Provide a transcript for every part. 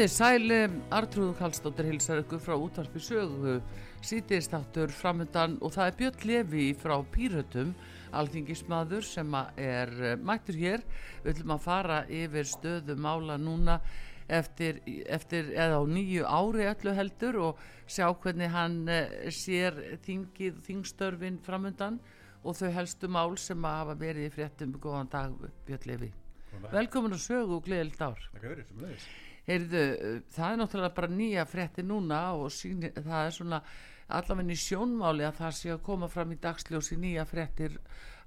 Þið sæli, Artrúðu Kallstóttir hilsar ykkur frá útvarpi sögu, sítiðstáttur framöndan og það er Björn Levi frá Pírötum, alþingismadur sem er eh, mættur hér. Við ætlum að fara yfir stöðu mála núna eftir, eftir eða á nýju ári öllu heldur og sjá hvernig hann eh, sér þingið, þingstörfin framöndan og þau helstu mál sem að hafa verið í fréttum. Góðan dag Björn Levi. Velkomin að sögu og gleðild ár. Takk fyrir, sem leiðis. Heyrðu, það er náttúrulega bara nýja frétti núna og síni, það er svona allavegni sjónmáli að það sé að koma fram í dagsljósi nýja fréttir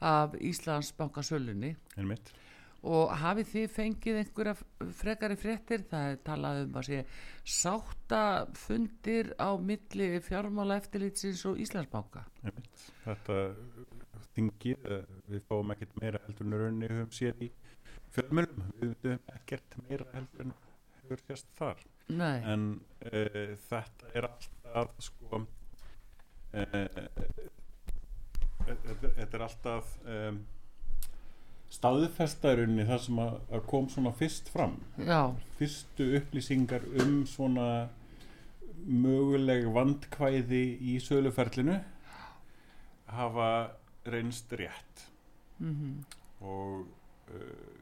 af Íslandsbankasölunni En mitt. og hafið þið fengið einhverja frekari fréttir það er talað um að sé sáttafundir á milli fjármála eftirlitsins og Íslandsbanka En mitt. Þetta þingi, uh, við fáum ekkert meira heldur en raunni höfum séð í fjölmjölum. Við veitum ekkert meira heldur en sérst þar. Nei, En uh, þetta er alltaf, sko, uh, þetta þetta er alltaf um, staðfestarunni það sem að, að kom svona fyrst fram. já, fyrstu upplýsingar um svona möguleg vandkvæði í söluferlinu hafa reynst rétt mhm, og uh,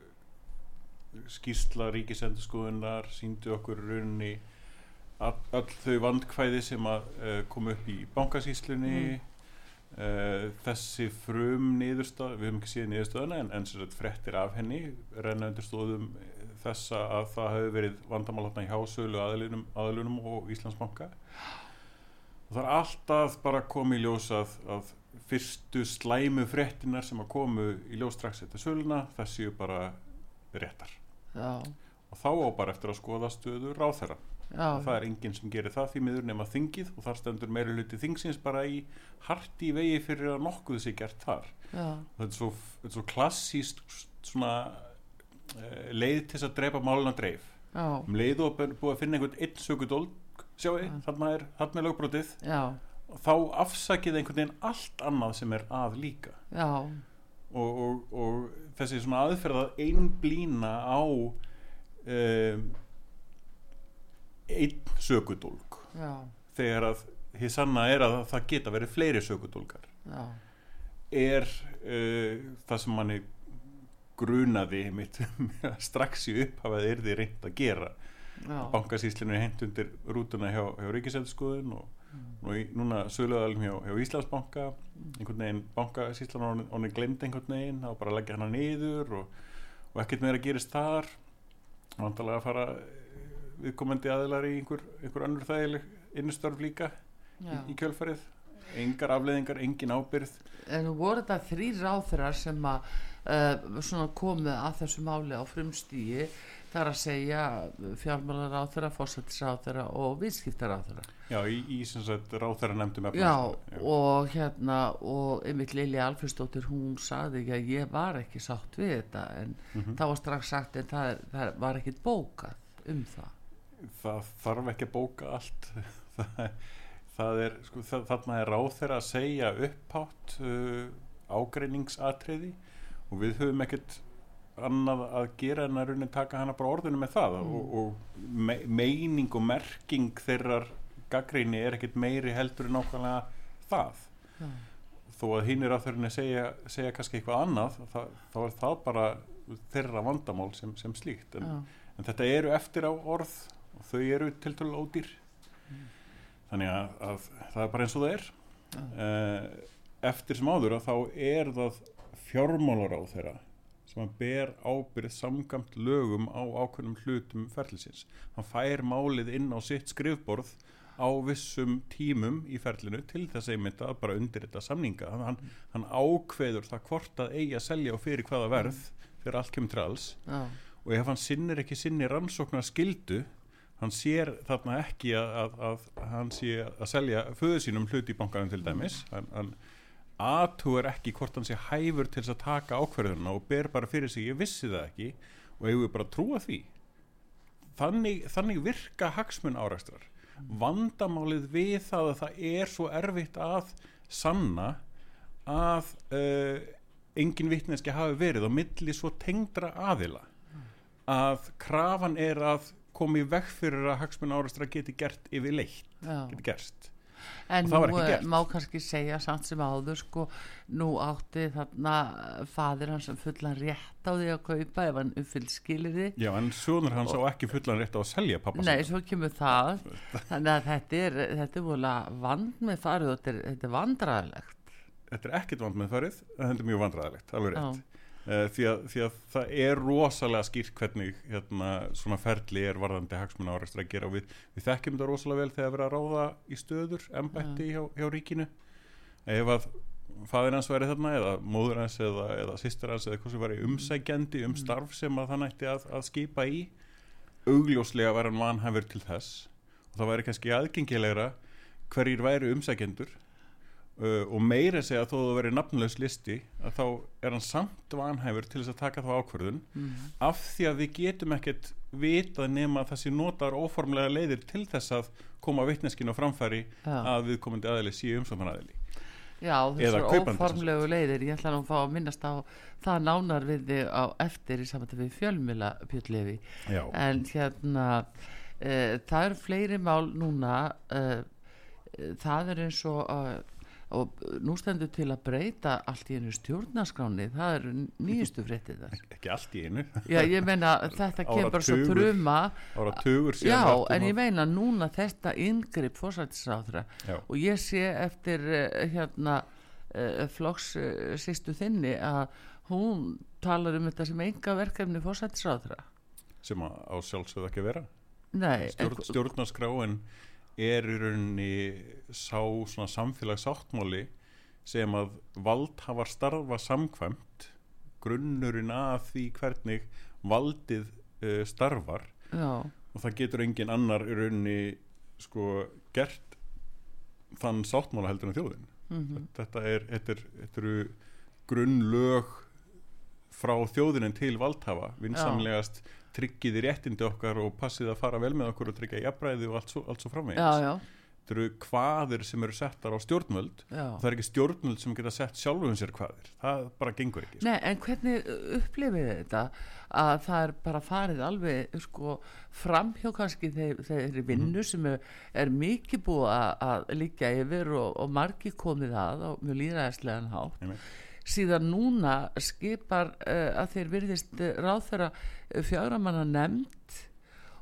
skýrsla ríkisendurskoðunar síndu okkur í rauninni all, þau vandkvæði sem að uh, koma upp í bankasýslunni uh, þessi frum niðurstöð, við höfum ekki séð niðurstöðuna en, en sem sagt frettir af henni renna undir stóðum þessa að það hefur verið vandamálhatna hjá sölu aðlunum, og Íslandsbanka. Og það er alltaf bara komið í ljós að, fyrstu slæmu frettinar sem að komu í ljós strax eftir söluna það séu bara réttar já, og þá á bara eftir að skoða stöðu ráþæra já, það er enginn sem gerir það því miður nema þingið og þar stendur meiri hluti þingsins bara í hart í vegi fyrir að nokkuð sé gert þar. Þetta er svo, er svo klassíst svona uh, leið til að drepa máluna dreif. Um leið og búið að finna einhvern einn sökudólk sjáu, Já. þarna er, er og þá afsakið einhvern veginn allt annað sem er að líka. Já, og, og, og þessi svona aðferð að einblína á um, einn sökudólk já, þegar að því sanna er að það geta verið fleiri sökudólkar já, er uh, það sem manni grunaði mitt strax í upphafað er því reynd að gera. Er hent undir rútuna hjá, hjá Ríkisendskoðun og, og í, núna söluðalum hjá, hjá Íslandsbanka einhvern veginn bankasýslan hann, hann er glemd einhvern veginn þá bara leggja hana niður og, og ekkert meira gerist þar. Vantalega að fara eh, viðkomandi aðilar í einhver, einhver önnur þægileg innustörf líka í, í kjölfarið engar afleðingar, engin ábyrð En voru þetta þrýr ráþurar sem að uh, svona komu að þessu máli á frumstígi þar að segja fjármálar ráþura, fórsættisráþura og viðskiptaráþura. já, í, í sem sagt ráþæra nefndum Já, og hérna og einmitt Lilja Alfriðsdóttir hún saði ekki að ég var ekki sátt við þetta en Mhm. það var strax sagt en það, er, það var ekkit bókað um það. það þarf ekki að bóka allt það, það er sko, það, þarna er ráð þeirra að segja upphátt uh, ágreiningsatriði og við höfum ekkert annað að gera en að raunin taka hana bara orðinu með það og, og me meining og merking þeirrar gaggrinni er ekkit meiri heldur en nákvæmlega það Já. þó að hinn er að þeirrinni segja, segja kannski eitthvað annað það, þá er það bara þeirra vandamál sem, sem slíkt en, Já. en þetta eru eftir á orð og þau eru til tölu ódýr þannig að, að það er bara eins og það er uh, eftir sem áður að þá er það fjármálar á þeirra sem að ber ábyrð samgamt lögum á ákveðnum hlutum ferlisins. Hann fær málið inn á sitt skrifborð á vissum tímum í ferlinu til þess einmitt að bara undir þetta samninga. Hann, hann, hann ákveður það hvort að eigi að selja og fyrir hvaða verð fyrir allt kemur til alls Já. og ef hann sinnir ekki sinni rannsóknar skildu hann sér þarna ekki að, að, að hann sé að selja föðu sínum hluti í bankanum til dæmis. Hann, hann aðtúar ekki hvort hann sé hæfur til þess að taka ákverðuna og ber bara fyrir sig, ég vissi það ekki og við bara trúa því? Þannig, þannig virka hagsmun árækstrar vandamálið við það að það er svo erfitt að sanna að uh, engin vitneski hafi verið á milli svo tengdra aðila. Að krafan er að koma í veg fyrir að hagsmun árækstrar geti gert yfir leitt, geti gerst. En Og nú eh, má kannski segja samt sem áður sko, nú átti þarna fadir hans fullan rétt á því að kaupa ef hann uppfyllt skilirði Já, en sonur hans á ekki fullan rétt á að selja pappa Nei, svo kemur það. Þannig að þetta er, þetta er vola vand með farið og þetta er, þetta er vandræðilegt Þetta er ekkit vand með farið, en þetta er mjög vandræðilegt, alveg rétt. Já. Uh, því, að, því að það er rosalega skýrt hvernig hérna, svona ferli er varðandi hagsmun áreistra að gera. Við, við þekkjum þetta rosalega vel þegar við erum að ráða í stöður, embætti hjá, hjá ríkinu. Ef að faðir hans væri þarna eða móður hans eða, eða sýstir hans eða eitthvað sem væri umsækjandi um starf sem að það nætti að, að skipa í augljóslega væri hann vanhæfur til þess. Og það væri kannski aðgengilegra hverjir væri umsækjendur uh, og meira segja þó að það veri nafnlaus listi að þá er hann samt vanhæfur til þess að taka þá ákvörðun. Mm. af því að við getum ekkert vitað nema að þessi notar óformlega leiðir til þess að koma vitneskinu á framfæri Já. að viðkomandi aðili síu umsóknar aðili Já, þessar óformlegu leiðir ég ætla nú að fá að minnast á það nánar við þig á eftir í samvætti við fjölmila Pjöldlefi Já, en hérna uh, það eru fleiri mál núna uh, það er eins og uh, og nú stendur til að breyta allt í einu stjórnaskráni það eru nýjustu fréttið þar. Ekki allt í einu. Já ég meina þetta kemur bara svo fruma ára tugur já en ég meina núna þetta yngripp fórsættisráðra Já. og ég sé eftir uh, hérna uh, flokks uh, sístu þinni að hún talar um þetta sem enga verkefni fórsættisráðra sem á sjálfsögðu ekki vera. Nei, Stjórn, stjórnarskráin er í rauninni sá svona samfélagsáttmáli sem að valdhafar starfa samkvæmt grunnurinn að því hvernig valdið uh, starfar. Já, og það getur engin annar í rauninni sko gert þann sáttmála heldur en þjóðin. Mm þetta er, þetta er, þetta eru grunnlög frá þjóðinin til valdhafa. Vinsamlegast tryggiði réttindi okkar og passið að fara vel með okkur og tryggja jafnræði og allt svo, allt svo framvegis. Já, já, þetta eru hvaðir sem eru settar á stjórnvöld það er ekki stjórnvöld sem geta sett sjálfum sér hvaðir það bara gengur ekki sko. Nei, en hvernig upplifið þið þetta? Að það er bara farið alveg sko framhjá kannski þeir, þeirri vinnu sem er, er mikið búið að, að líka yfir og, og margir komið að og mjög líðræðislegan hátt. Síðan núna skipar uh, að þeir virðist uh, ráðfæra uh, fjögramanna nefnd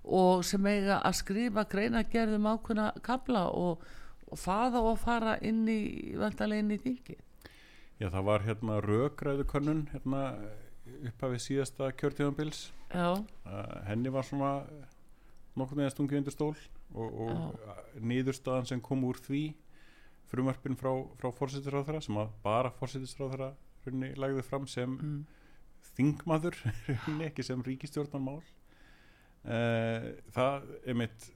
og sem eiga að skrifa greinagerðum ákveðna kabla og, og faða og fara inn í vantarlega inn í þingi Já, það var hérna rökræðukönnun hérna upphafið síðasta kjörtíðanbils uh, henni var svona nokkur með stungi undir stól og, og niðurstaðan sem kom úr því frumvarpin frá, frá fórsetisráðara sem að bara fórsetisráðara runni lagði fram sem mm. þingmaður runni ekki sem ríkistjórnarmál uh, það einmitt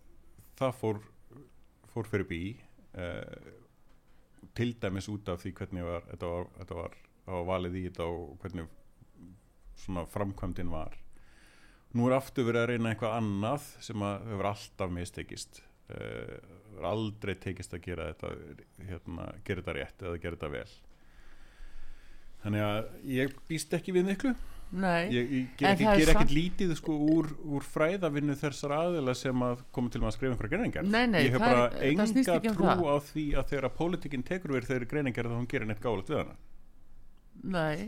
það fór, fór fyrir bí uh, til dæmis út af því hvernig var, þetta var, þetta var, var valið í þetta og hvernig svona framkvæmdin var. Nú er aftur verið að reyna eitthvað annað sem að hefur alltaf mistekist uh, aldrei tekist að gera þetta hérna, gera þetta rétt eða gera þetta vel. Þannig að ég býst ekki við miklu. Nei, ég, ég ger er ekkert samt- lítið sko úr, úr fræðavinnu þessar aðila sem að koma til að skrifa einhverja greiningar Nei, nei, ég hef bara er- enga um trú það. á því að þegar að pólitikinn tekur verið þeirri greiningar þá hún gerir neitt gálega við hana. Nei.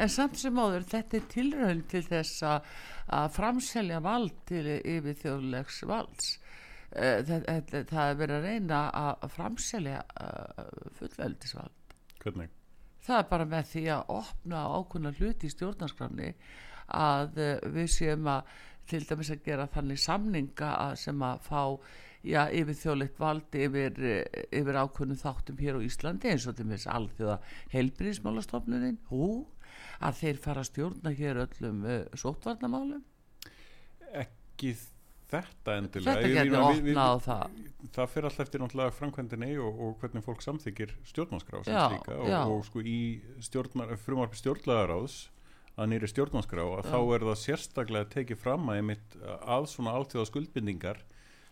En samt sem áður þetta er tilraun til þess að framselja vald til yfir þjóðlegs valds það, það, er verið að reyna að framselja uh, fullveldisvald. Hvernig? Það er bara með því að opna ákveðna hluti í stjórnarskranni að uh, við séum að til dæmis að gera þannig samninga að sem að fá já, yfir þjóðleitt vald yfir, eh, yfir ákveðnum þáttum hér á Íslandi eins og til þess alþjóða heilbríðismálastofnunin hú, að þeir fara að stjórna hér öllum uh, sótvarnamálum ekki þetta endilega þetta getur opnað á það það fyrir alltaf eftir náttúrulega framkvæmdinni og, og hvernig fólk samþykir stjórnarskrá sem slíka og, já. og sko í stjórnar, frumarfi stjórnlagaráðs að nýri stjórnarskrá að Já. þá er það sérstaklega tekið fram að, einmitt, að svona alþjóða skuldbindingar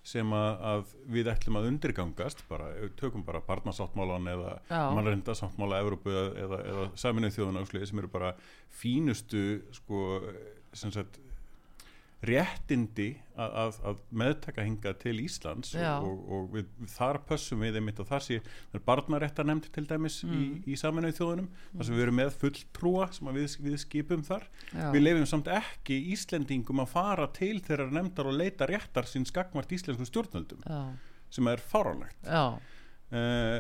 sem að, að við ætlum að undirgangast bara, tökum bara barnasáttmálan eða Já. mannreindasáttmála Evrópu eða, eða, eða saminuð þjóðuna sem eru bara fínustu sko, sem sagt réttindi að, að, að meðtaka hinga til Íslands Já. og, og við, þar pössum við einmitt að þar sé barnarétta nefnd til dæmis í, Mm. í saminuð þjóðunum þar sem við erum með fulltrúa sem við, við skipum þar Já. við leifum samt ekki Íslendingum að fara til þeirra nefndar og leita réttar sín skagmart íslensku stjórnvöldum já, sem er fáránlegt já, uh,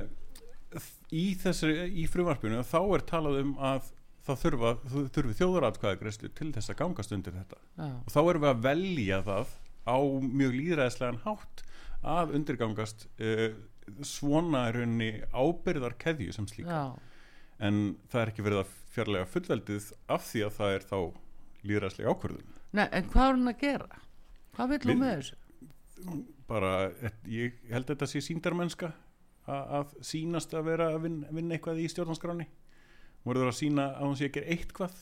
í þessari í frumarpinu þá er talað um að það þurfa, þurfi þjóðaratkvæðagreyslu til þess að gangast undir þetta já, og þá erum við að velja það á mjög líðræðislegan hátt að undirgangast uh, svona í rauninni ábyrðar keðju sem slíka já. en það er ekki verið að fjarlæga fullveldið af því að það er þá líðræðislega ákvörðun Nei, en hvað er hún að gera? Hvað vil hún með þessu? bara, ég held að þetta sé síndarmennska að, að sínast að vera að vinna, vinna eitthvað í stjórnarskráni hún verður að sína að hún sé ekki eitthvað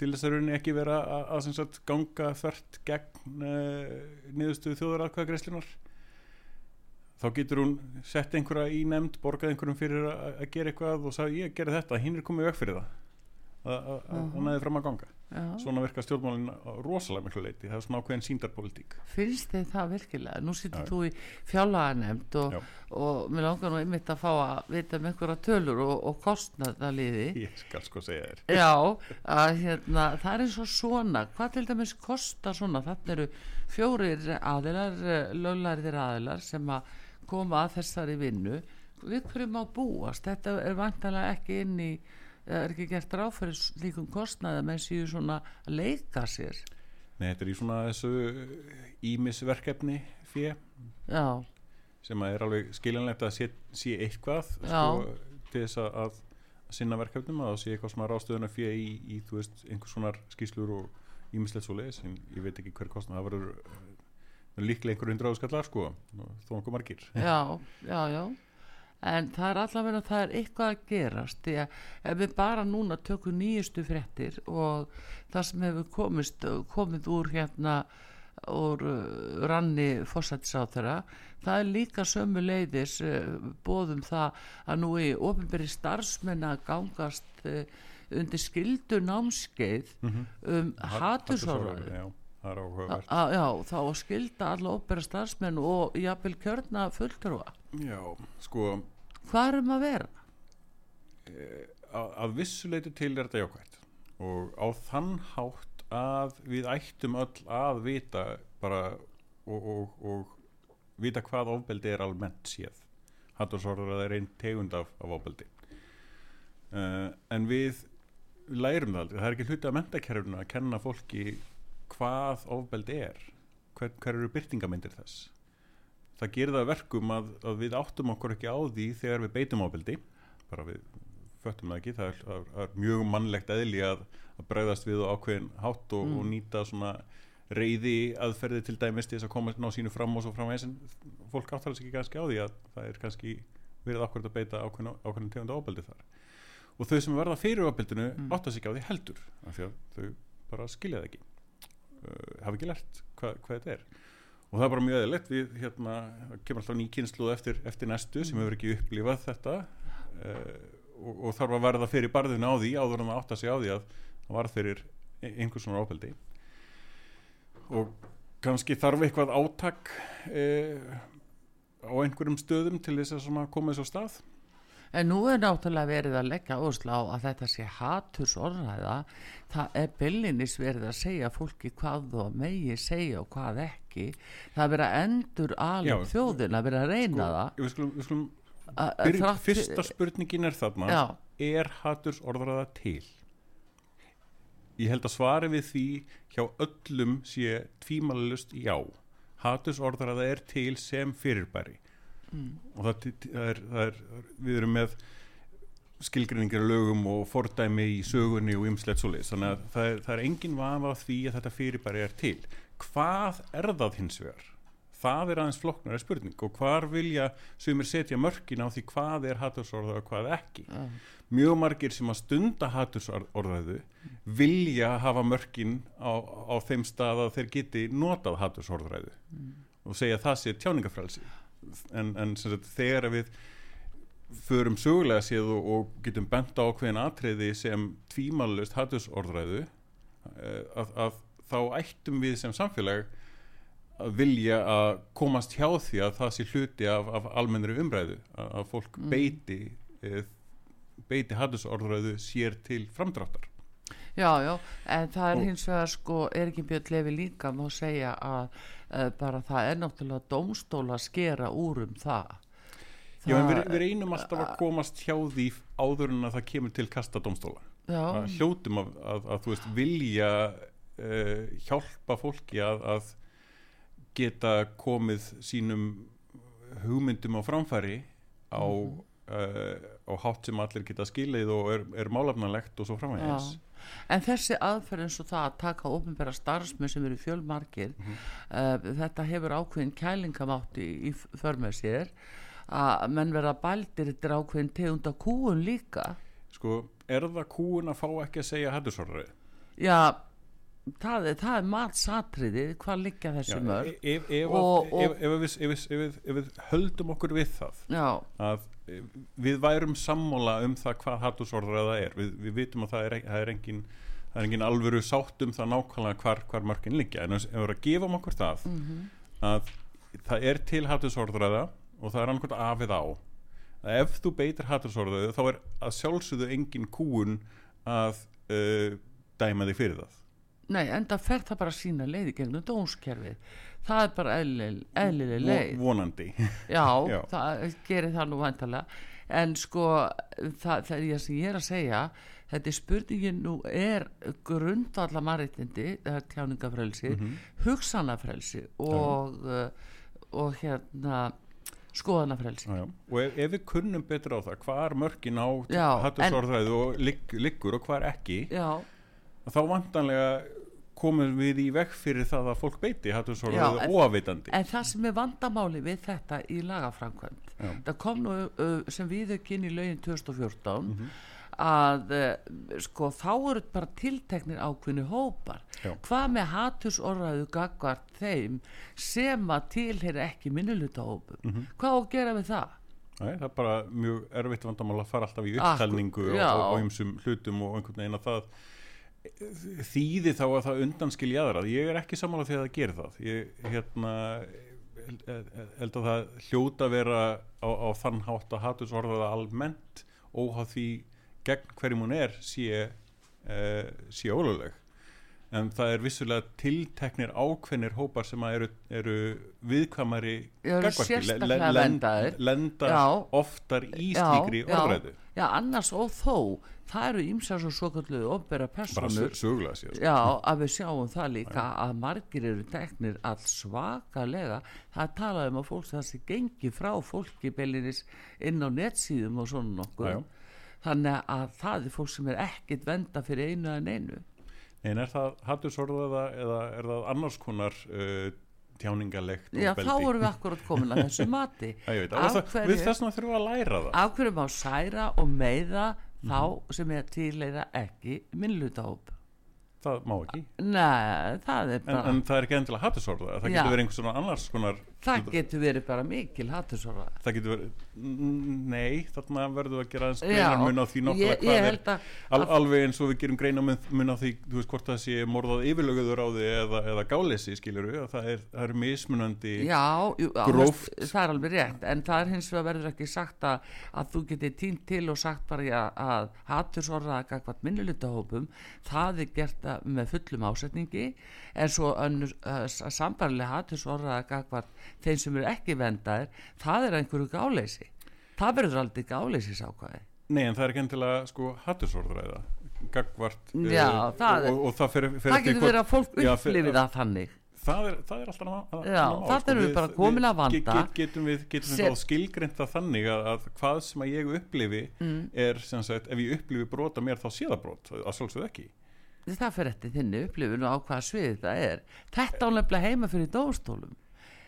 til þess að rauninni ekki vera að, að sagt, ganga þvert gegn uh, niðurstöðu þjóðaratkvæðagreislunar þá getur hún sett einhverja í nefnd, borgað einhverjum fyrir að, að gera eitthvað og sagði ég gerði þetta, hinn er komið veg fyrir það. Að, að, að, að næði fram að ganga Já. svona virka stjórnmálin á rosalega miklu leiti það er svona ákveðin síndarpolitík finnst þið það virkilega? Nú sittur þú í fjárlaganemnd og, og mér langar nú einmitt að fá að vita um einhverja tölur og, og kostnaðaliði ég skal sko segja þér. Já, að hérna það er eins og svona, hvað til dæmis kostar svona, þarna eru fjórir aðilar, löglæriðir aðilar sem að koma að þessari vinnu. Við hverju má búast? Þetta er vantanlega ekki inn í er ekki gert ráð fyrir slíkum kostnaði menn séu svona að leika sér? Nei, þetta er í svona þessu ímisverkefni fjö já, sem að er alveg skiljanlegt að sé, sé eitthvað sko, til þess að, að sinna verkefnum að sé eitthvað svona rástöðuna fjö í, í veist, einhvers sonar skýslur og ímislegt svo leiðis ég veit ekki hver kostnað það verður uh, líklega einhver hundra áskallar sko þó einhver margir. Já, já, já en það er allavega það er eitthvað að gerast því að ef við bara núna tökum nýjustu fréttir og það sem hefur komist, komið úr hérna úr uh, ranni fósættisáþara það er líka sömu leiðis uh, bóðum það að nú í ofinberi starfsmenn að gangast uh, undir skildu námskeið um hatursorðar Já, það er áhugavert. Já, þá að skilda alla ofinberi starfsmenn og jafnvel kjörna fulltrúa. Já, sko hvað erum að vera? að, að vissuleiti til er þetta jákvæmt og á þann hátt að við ættum öll að vita bara og, og, og vita hvað ofbeldi er almennt séð. Hattursvarður að það er einn tegund af, af ofbeldi. Uh, en við lærum það aldrei, það er ekki hluti af mentakerfinu að kenna fólki hvað ofbeldi er. Hver, hver eru byrtingamindir þess? Það gerir það að verkum að, að við áttum okkur ekki á því þegar við beitum ofbeldi. Bara við föttum það ekki, það er, er, er mjög mannlegt eðli að, að bregðast við á ákveðin hátt og, og nýta svona reyði aðferði til dæmis til þess að koma ná sínu fram og svo framvegis. En fólk áttar þess ekki kannski á því að það er kannski verið ákveðin að beita ákveðin, ákveðin tegunda ábeldi þar. Og þau sem verða fyrir ábeldinu mm. áttar sig ekki á því heldur af því að þau bara skilja það ekki hafa ekki lært hva, hvað þetta er. Og það er bara mjög eðlilegt. Við hérna, kemur alltaf ný kynslu eftir, eftir næstu sem hefur ekki upplifað þetta uh, og, og þarf að verða fyrir barðinu á því áður en það átta sig á því að það var fyrir e- einhvers svona ofbeldi. Og kannski þarf eitthvað átak uh, á einhverjum stöðum til þess að koma þessu á stað En nú er náttúrulega verið að leggja ósla á að þetta sé haturs orðræða. Það er byllinis verið að segja fólki hvað þú megi segja og hvað ekki. Það er verið að endur alveg þjóðin að verið að reyna það. við skulum, við skulum fyrsta spurningin er þarna Já. er haturs orðræða til ég held að svari við því hjá öllum sé tvímalust já haturs orðræða er til sem fyrirbæri Mm. og það, það, er, það er við erum með skilgreiningar í lögum og fordæmi í sögunni og ymslegt svoleiðis. Þannig að það er, það er engin vafa á því að þetta fyrirbæri er til. Hvað er það hins vegar? Það er aðeins flokknara spurning. Og hvar vilja sumir setja mörkin á því hvað er hatursorða og hvað ekki? Já. mjög margir sem að stunda hatursorðræðu vilja hafa mörkin á, á þeim stað að þeir geti notað hatursorðræðu og segja að það sé tjáningafrælsi en, en sagt, þegar við förum sögulega séð og, og getum bent á ákveðin atriði sem tvímælust hatursorðræðu eh, að, að þá ættum við sem samfélag að vilja að komast hjá því að það sé hluti af, af almennri umræðu að, að fólk beiti e, beiti hattusorðræðu sér til framdráttar. Já, já, en það er Og- hins vegar sko, er ekki Björn Lefi líka má segja að bara það er náttúrulega dómstóla að skera úr um það. Já, en við, við reynum alltaf að komast hjá því áður en að það kemur til kasta að hljótum að, að, að þú veist vilja uh, hjálpa fólki að, að geta komið sínum hugmyndum á framfæri á, uh, á hátt sem allir geta skilið og er, er málefnalegt og svo framvegis. En þessi aðferð eins og það að taka ofinbæra starfsmenn sem eru fjölmarkir Mhm. uh, þetta hefur ákveðin kælingamátt í, í för með sér að menn verða bældir þetta er ákveðin tegunda kúun líka sko, er það kúun að fá ekki að segja hættusorðrið? Já, það er, það er matsatriði hvað liggja þessi mörg ef, ef, Og- ef, ef, ef, við, ef, við, höldum okkur við það Já, að eh, við værum sammála um það hvað hattusorðræða er. Við, við vitum að það er, það er engin það er engin alvöru sátt um það nákvæmlega hvar, hvar mörkin liggja. En ef við erum að gefa um okkur það að það er til hattusorðræða og það er annað af eða á að ef þú beitir hattusorðræðu þá er að sjálfsögðu engin kúun að uh, dæma þig fyrir það. Nei, enda fer það bara sína leiði gegnum dómskerfið það er bara eðlileg, leið Vo- vonandi. Já, Já. það gerir það nú vantarlega en sko það, það er sem ég er að segja þetta er spurningin nú er grundvalla marittindi það er tjáningafrelsi, Mhm. hugsanafrelsi og, uh, og hérna skoðanafrelsi. Og ef, ef við kunnum betur á það hvar mörkin á Já, hattusorðræðu og ligg, liggur og hvar ekki Já, þá vantanlega komum við í veg fyrir það að fólk beiti hattusorðræðu Já, en- óafvitandi en það sem er vandamáli við þetta í lagaframkvæmt Já. það kom nú uh, sem við ekki inn í lögin 2014 Mhm. að uh, sko þá eru bara tilteknir ákveðni hópar Já. hvað með hatursorðræðu gagvart þeim sem að tilheyri ekki minnuluta hópum Mhm. hvað á að gera við það? Nei, það er bara mjög erfitt vandamál að fara alltaf í upptalningu og, og, og ymsum hlutum og einhvern veginn að það þýði þá að það undanskil jáðra ég er ekki sammála því að það gerir það. Ég hérna held- að það hljóta að vera á, á þann hátt að hatursorðaða almennt óháð því gegn hverjum hún er sé, uh, sé ólögleg. En það er vissulega tilteknir ákveðnir hópar sem eru, eru viðkvæmari Eru sérstaklega lend- verndaðir. lenda oftar í slíkri orðræðu já, annars og þó það eru ímsar svo svo kalluðu ofbera personur sko. Já, að við sjáum það líka að margir eru teknir all svakalega. Það er talað um að fólk það sé gengi frá fólki beilinnis inn á netsíðum og svona nokkuð. Já. þannig að það er fólk sem er ekkit venda fyrir einu en einu. En er það hattursorðaða eða er það annars konar uh, tjáningalegt Já, þá erum við akkurat komin að þessu mati. Ég veit, Af það, hverju- við þess vegna þurfum að læra það. af hverju má særa og meiða þá sem er tilæra ekki minnlutahóp það má ekki. Nei, það er en, bara en það er ekki endilega hattursorðaða það Já. getur verið einhvers svona annars konar það getur verið bara mikil hattusóra það getur verið nei, þarna verður við að gera greina mun á því náttúrulega hvað er að, al, að alveg eins og við gerum greina mun, á því þú veist hvort það sé morðað yfirlöguður á því eða, eða gáleysi skilur við það er, það er mismunandi Já, jú, á, Gróft. það það er alveg rétt en það er hins vegar verður ekki sagt að, að þú getur tínt til og sagt bara að hattursorða gagvart minnulutahópum það er gert að- með fullum ásetningi en svo önnur, uh, þeim sem eru ekki vendaðir það er einhverju gáleysi það verður aldrei gáleysi sákvæði nei en það er ekki endilega sko hattusorðræða gagvart Já, eh, það og, og það fer, fer það getur verið að fólk upplifið það þannig það er, það er alltaf annað Já, mál, þarna sko. erum við bara komin að vanda. get, get, getum við, getum við þá skilgreint það þannig að, að hvað sem að ég upplifi mm. er sem sagt, ef ég upplifi brota mér þá sé það brot, að sjálfsögðu ekki það fer eftir þinni upplifun og á hvaða svið það er þetta á nefnilega heima fyrir dóstólum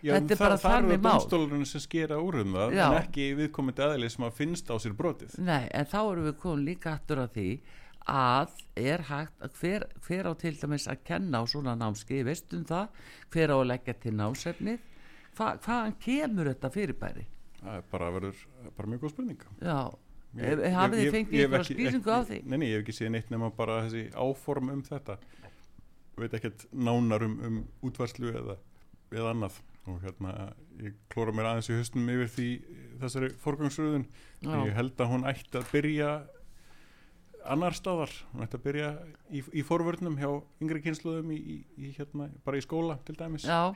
Já, Þetta er það, bara það þannig eru mál. domstólurinn sem skera úr um það Já. en ekki viðkomandi aðli sem að finnst á sér brotið. Nei, en þá erum við komin líka aftur að því að er hægt að hver, hver á til dæmis að kenna á svona námski, veistum það. Hver á að leggja til námsefnið? Hva, hvaðan kemur þetta fyrirbæri? Það er bara verður bara mjög góð spurning. Já, hafið þið fengið skýringu ekki- á því? Nei, nei, ég hef ekki séð neitt nema bara þessi áform um þetta. Veit ekkert nánar um, um útvarslu eða, eða annað og hérna, ég klóra mér aðeins í höstum yfir því þessari forgangsröðun. Ég held að hún ætti að byrja annar staðar. Hún ætti að byrja í, í forvörnum hjá yngri kynsluðum í, í, í hérna, bara í skóla til dæmis. Já,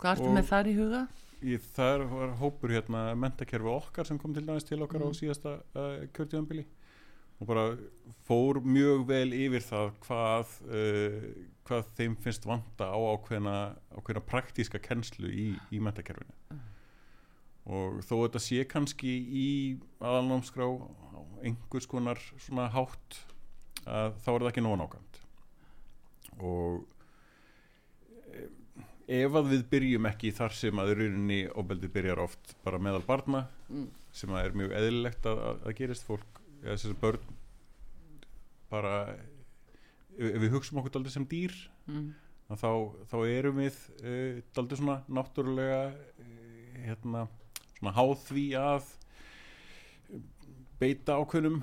hvað ertu með þar í huga? Í, það var hópur hérna mentakerfi okkar sem kom til dæmis til okkar á Mm. síðasta uh, kjörtíðanbili og bara fór mjög vel yfir það hvað, uh, hvað þeim finnst vanta á ákveðna, ákveðna praktíska kennslu í, í mentakerfinu og þó þetta sé kannski í aðalnámskrá á einhvers konar svona hátt að þá er það ekki nóg nákvæmt og ef að við byrjum ekki þar sem að rauninni ofbeldi byrjar oft bara meðal barna Mm. sem að er mjög eðlilegt að, að gerist fólk, eða þessar börn bara ef, við hugsaum okkur daldið sem dýr Mm. þá, þá erum við uh, daldið svona náttúrulega uh, hérna, svona háð því að beita ákveðnum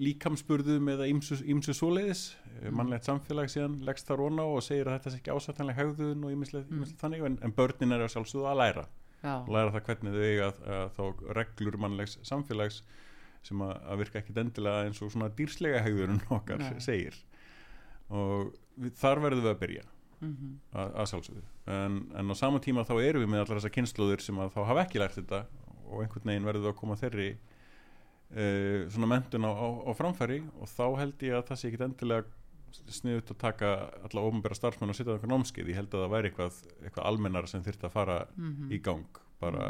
líkamspurðum eða ýmsu svoleiðis mm. mannlegt samfélag síðan leggst þar onna og segir að þetta sé ekki ásættanlega hegðun og ýmislegt Mm. þannig en, en börnin er að sjálfsögðu að læra já, læra það hvernig þau eiga að, að þá reglur mannlegs samfélags sem að, að virka ekkit endilega eins og svona dýrslega hegðunum okkar Nei. segir. Og við, þar verðum við að byrja mm að, að sjálfsögðu. En, en á sama tíma þá erum við með allar þessar kynnslóðir sem að þá hafa ekki lært þetta og einhvern veginn verðum við að koma þeirri uh, svona mentun á, á, á framfæri og þá held ég að það sé ekkit endilega sniðut að taka alla ofnbæra starfsmenn og setja það einhver námskeið, ég held að það væri eitthvað, eitthvað almennar sem þyrfti að fara Mhm. í gang bara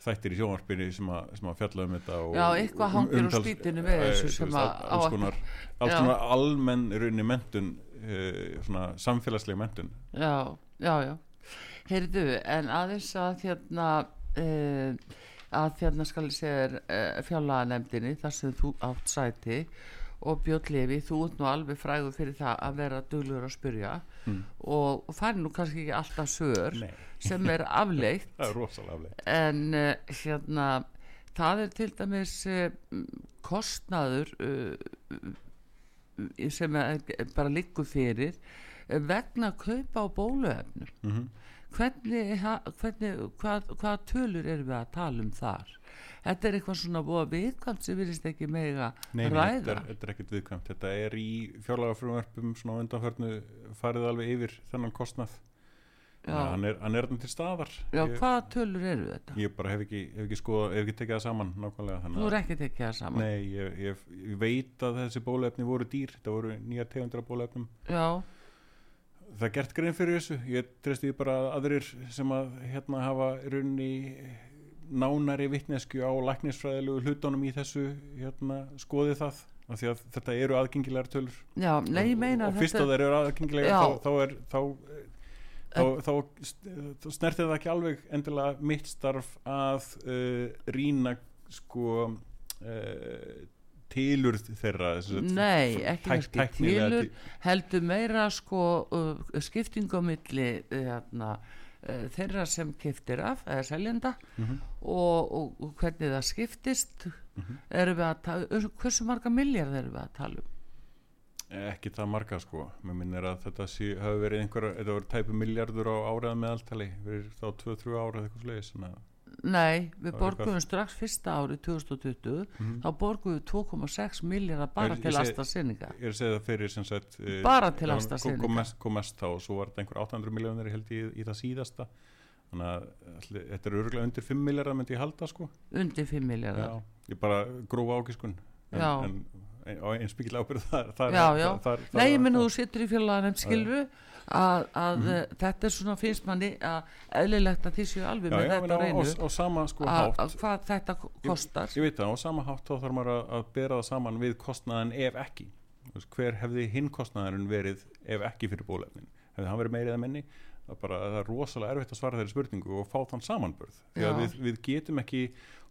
þættir í sjónvarpinu sem að, sem að fjalla um þetta og, Já, eitthvað hangir á umtals- spýtunni við eh, þessu sem að alls konar, alls konar almenn raunni mentun uh, svona samfélagsleg mentun já, já, já. Heyrðu, en aðeins að hérna uh, að hérna skal ég segja uh, fjárlaganemdini þar sem þú átt sæti og Björn Levi, þú ert nú alveg frægur fyrir það að vera duglegur að spyrja Mm. og, og fær nú kannski ekki alltaf sör Nei, sem er afleitt. Það er rosalega afleið en uh, hérna það er til dæmis uh, kostnaður uh, sem er, bara liggur fyrir vegna kaupa á bóluefnum. Mm -hmm. hvernig, ha- hvernig hvað, hvað tölur erum við að tala um þar þetta er eitthvað svona búa viðkvæmt sem virðist ekki mega Nei, nei, ræða. þetta er, þetta er ekkert viðkvæmt. Þetta er í fjárlagafrumverfum svona á undanförnu farið alveg yfir þennan kostnað. Hann er, hann er þarna til staðar. Já ég, hvaða tölur eru þetta? Ég bara hef ekki, hef ekki skoða, hef ekki tekið það saman nákvæmlega þú þannig er ekki tekið það saman. Nei, ég, ég, ég veit að þessi bólefni voru dýr, þetta voru nýja tegundra bólefnum já, það er gert grein fyrir þessu. Ég treysti því bara að aðrir sem að hérna hafa runni nánari vittnesku á læknisfræðilegu hlutunum í þessu hérna, skoði það af því að þetta eru aðgengilegar tölur. Já, nei, meina og fyrst að þeir eru aðgengilegar þá, þá er þá, þá, þá, snertir það ekki alveg endilega mitt starf að uh, rýna sko uh, tilurð þeirra Nei, ekki tæk- kannski tæknilega tilur til- heldur meira sko uh, skiptingu á milli uh, hérna, þeirra sem keftir af eða seljenda Mhm. og, og, og hvernig það skiptist erum við að tala hversu marga miljard erum við að tala um? Ekki það marga sko. Mér minnir að þetta sé, hafi verið einhver þetta voru tæpu miljardur á áraða meðaltali fyrir þá 2-3 ára eða eitthvað slegis Nei, við borguðum strax fyrsta árið 2020 Mhm. þá borguðum við 2,6 miljardar bara til AstraZeneca ég er að segja það fyrir sem sagt eh, Bara til já, AstraZeneca. kom kom mest þá og svo var þetta einhver 800 miljónir held í, í það síðasta þannig að þetta er örgulega undir 5 miljardar myndi ég halda sko undir 5 miljardar já, ég bara grófa ákiskun en, Já. en, en eins byggilega ábyrð þar, þar, Já, já. þar, Nei, ég þar, þú sittur í fjölaðan skilru að, að mm þetta er svona finnst manni að eðlilegt að þið séu alveg já, með já, þetta á reynu á sama sko hátt að hvað þetta kostar Ég veit það, á sama hátt þá þarf maður að, að bera það saman við kostnaðan ef ekki. Hver hefði hinn kostnaðarinn verið ef ekki fyrir bólefnin? Hefði hann verið meirið að minni? Það er, bara, það er rosalega erfitt að svara þeirri spurningu og fá þann samanbörð. Við, við getum ekki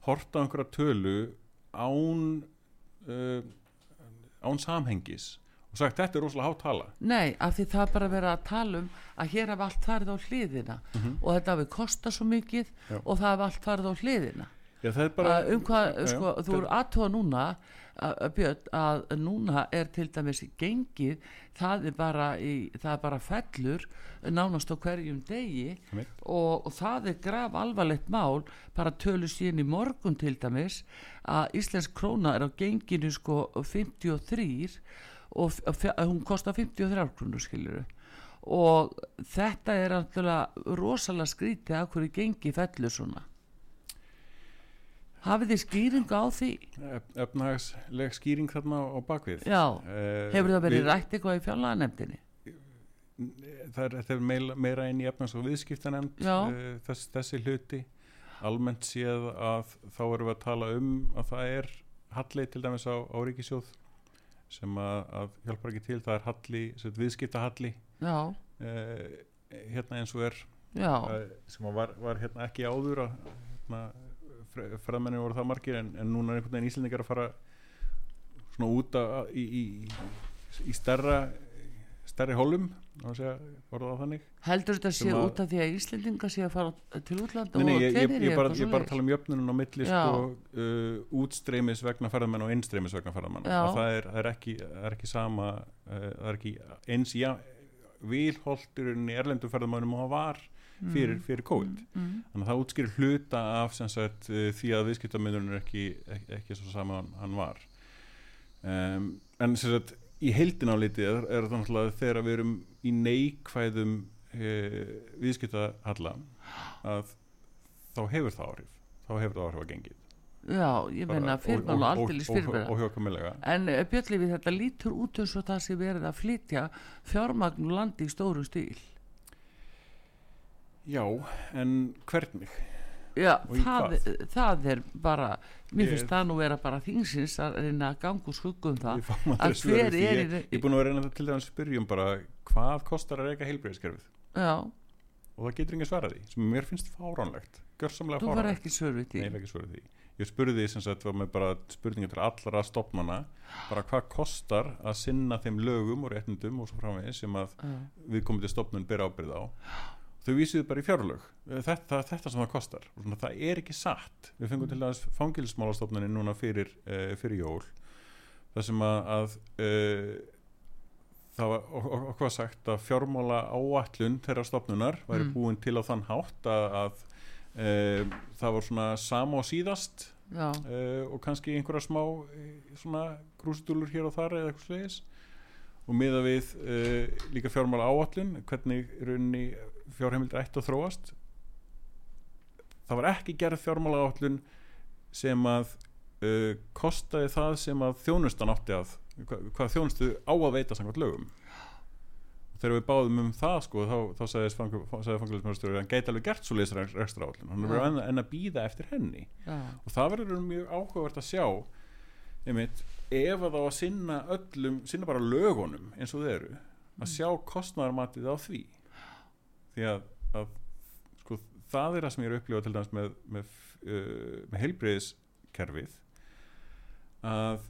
horta einhverja tölu án, uh, án samhengis og sagt þetta er rosalega hátt tala. Nei, af því það bara verið að tala um að hér hef allt farið á hliðina og þetta hafi kostað svo mikið. Já. og það hef allt farið á hliðina Já, það er bara... um hvað, Já, sko, þú eru aðtóða núna að, að Björn, að núna er til dæmis gengið, það er bara í, það er bara fellur nánast á hverjum degi og, og það er graf alvarlegt mál bara tölu síðan í morgun til dæmis að Íslensk króna er á genginu sko 53 og hún kostar 53 krónur skiljuru og þetta er alltaf rosalega skrítið að hverju gengi fellur svona. Hafið þið skýringu á því? Ef- efnahagsleg skýring þarna á, bakvið. já, Eh, hefur það verið við- rætt eitthvað í fjárlaganemdini það er, meira, meira inn í efnars og viðskiptanemnd uh, þess, þessi hluti. Almennt séð að þá erum við að tala um að það er halli til dæmis á, á ríkisjóð sem að, að hjálpar ekki til það er halli, viðskiptahalli já, uh, hérna eins og er. Uh, sem var, var hérna ekki áður að hérna, fræðmenni voru það margir en, en núna er einhvern veginn Íslendingar að fara svona út að, í, í, í stærra stærri hólum á að segja, voru það þannig? Heldur þetta sé að- út af því að Íslendinga sé að fara til útlanda Nei, nei, ég, ég, ég, bara, ég bara tala um jöfnunum á milli sko, uh, útstreymis vegna ferðamenn og innstreymis vegna ferðamenn það er, er ekki, er ekki sama uh, það er ekki eins ja, vilholturinn í erlendum ferðamennum og það var fyrir, fyrir COVID. Mm, þannig að það útskýrir hluta af sagt, uh, því að viðskiptamennurinn er ekki, ekki, ekki svo sama hann var. Um, en sem sagt í heildin á litið er, er það náttúrulega þegar við erum í neikvæðum uh, viðskiptahalla að þá hefur það áhrif. Þá hefur það áhrif að gengið. Já, ég menna fyrirmál og fyrirmæla óhjókamilega en uh, Björnlefi þetta lítur út eins og það sé verið að flytja fjármagn úr landi í stóru stíl. Já, en hvernig Já, það, það er bara mér Ég- finnst það nú vera bara þingsins að reyna að ganga úr skuggum það fáum að hver er ég, ég er búin að vera reyna til dæmis að spyrja um bara hvað kostar að reyka heilbreyðiskerfið Já, og það getur enginn svarað því sem mér finnst fáránlegt gjörsamlega þú var fáránlegt. ekki svör við Nei, því ég því. Ég spurði því sem sagt var með bara spurningar til allra stopnana bara hvað kostar að sinna þeim lögum og réttindum og svo framvegis sem að Já. við komum til stopnun bera ábyrð á þau vísuðu bara í fjárlög. Þetta, þetta sem það kostar. Svona, það er ekki satt. Við fengum til dæmis fangilsmálastofnunin núna fyrir, uh, fyrir jól það sem að, að uh, það var og hvað sagt að fjármála áallun þeirra stopnunar væri Mm. búin til á þann hátt að, að uh, það var svona sama og síðast og kannski einhverja smá eh, svona krúsidúlur hér og þar eða eitthvað slegis og miða við líka fjármála áallun hvernig í rauninni fjárheimildir ætti að þróast. Það var ekki gerð fjármála áallun sem að uh, kostaði það sem að þjónustan átti að hva, hvað þjónustu á að veita samkvæmt lögum. Þegar við báðum um það sko þá, þá sagði, fangilismjörnstjóri hann gæti alveg gert svo leysir ekstra áallun hann er verið enn, enn að býða eftir henni. Já, og það verður mjög áhugavert að sjá einmitt, ef að þá að sinna öllum, sinna bara lögunum eins og þeir eru, að sjá kostnæðarmatið á því því að, að sko, það er það sem ég er að upplifa til dæmis með, með, uh, með heilbreyðiskerfið að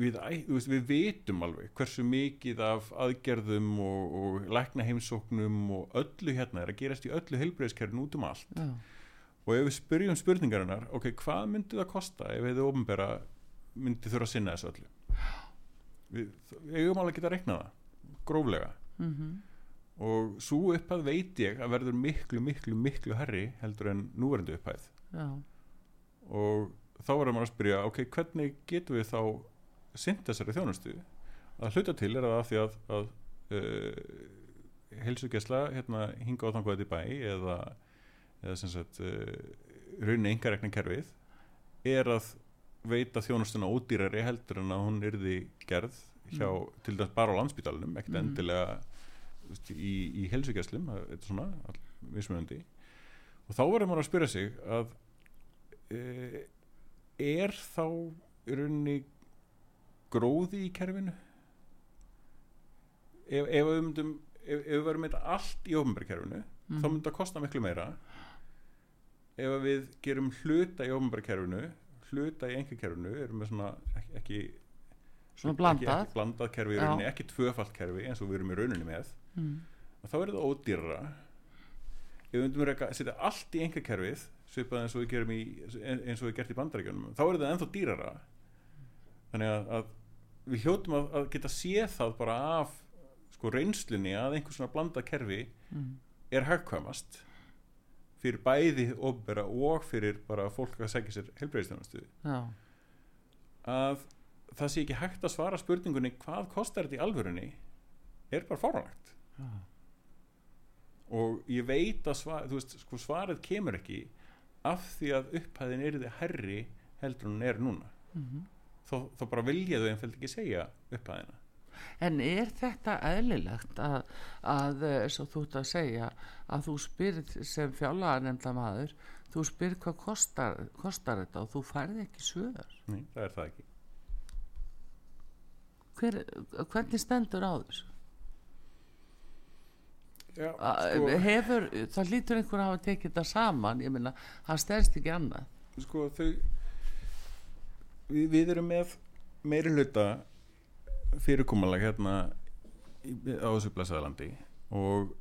við, veist, við vitum alveg hversu mikið af aðgerðum og, og lækna heimsóknum og öllu hérna er að gerast í öllu heilbreyðskerfin út um allt. Já, og ef við spyrjum spurningarinnar ok, hvað myndi það kosta ef við ofnbera myndi þurfa að sinna þessu öllu? Við, við eigum alveg að geta að reikna það gróflega. Mhm, og svo upphæð veit ég að verður miklu, miklu, miklu herri heldur en núverandi upphæð. Já, og þá verður maður að spyrja ok, hvernig getum við þá sint þessari þjónustu? Að hluta til er það af því að, að uh, heilsugesla hérna hinga á þangu í bæ eða, eða sagt uh, rauninni engarekna kerfið er að veita þjónustuna ódýrari heldur en að hún yrði gerð hjá, til dæmis bara á landsbítalunum ekkert Mm. endilega í, í heilsugeslum þetta er svona all- mismunandi og þá verður maður að spyrja sig að uh, er þá í rauninni gróði í kerfinu ef, ef við myndum ef, ef við verðum með þetta allt í ofnbærkerfinu Mhm. þá myndi það kosta miklu meira ef við gerum hluta í ofnbærkerfinu hluta í engakerfinu erum við svona ekki, ekki Svona ekki, blandað. ekki blandað kerfi í Já. rauninni, ekki tvöfalt kerfi eins og við erum í rauninni með mm, að þá er það ódýrara. Ef við myndum reyka, setja allt í engakerfið svipað eins og við gerum í eins og við gert í bandarækjunum þá er það ennþá dýrara. Þannig að, að við hljótum að, að geta séð það bara af sko reynslunni að einhvers svona blanda kerfi mm, er hagkvæmast fyrir bæði ofbera og fyrir bara fólk að segja sér helbreyðistjónustu já, að það sé ekki hægt að svara spurningunni hvað kostar þetta í alvörunni er bara fáránlegt já, og ég veit að svar, veist, sko, svarið kemur ekki af því að upphæðin er þið herri heldur hún er núna. Mhm. Þá, þá bara vilja þau einfæld ekki segja upphæðina. En er þetta eðlilegt að, að eh, svo þú ert að segja að þú spyrð sem fjárlega nefnda maður þú spyrð hvað kostar, kostar þetta og þú færði ekki svör? Nei, það er það ekki. Hver, hvernig stendur á þessu Já, sko, hefur, það lítur einhver að hafa tekið þetta saman ég meina, það stærst ekki annað. Sko þau við, við erum með meiri hluta fyrirkomulag hérna á þessu blæsaðalandi og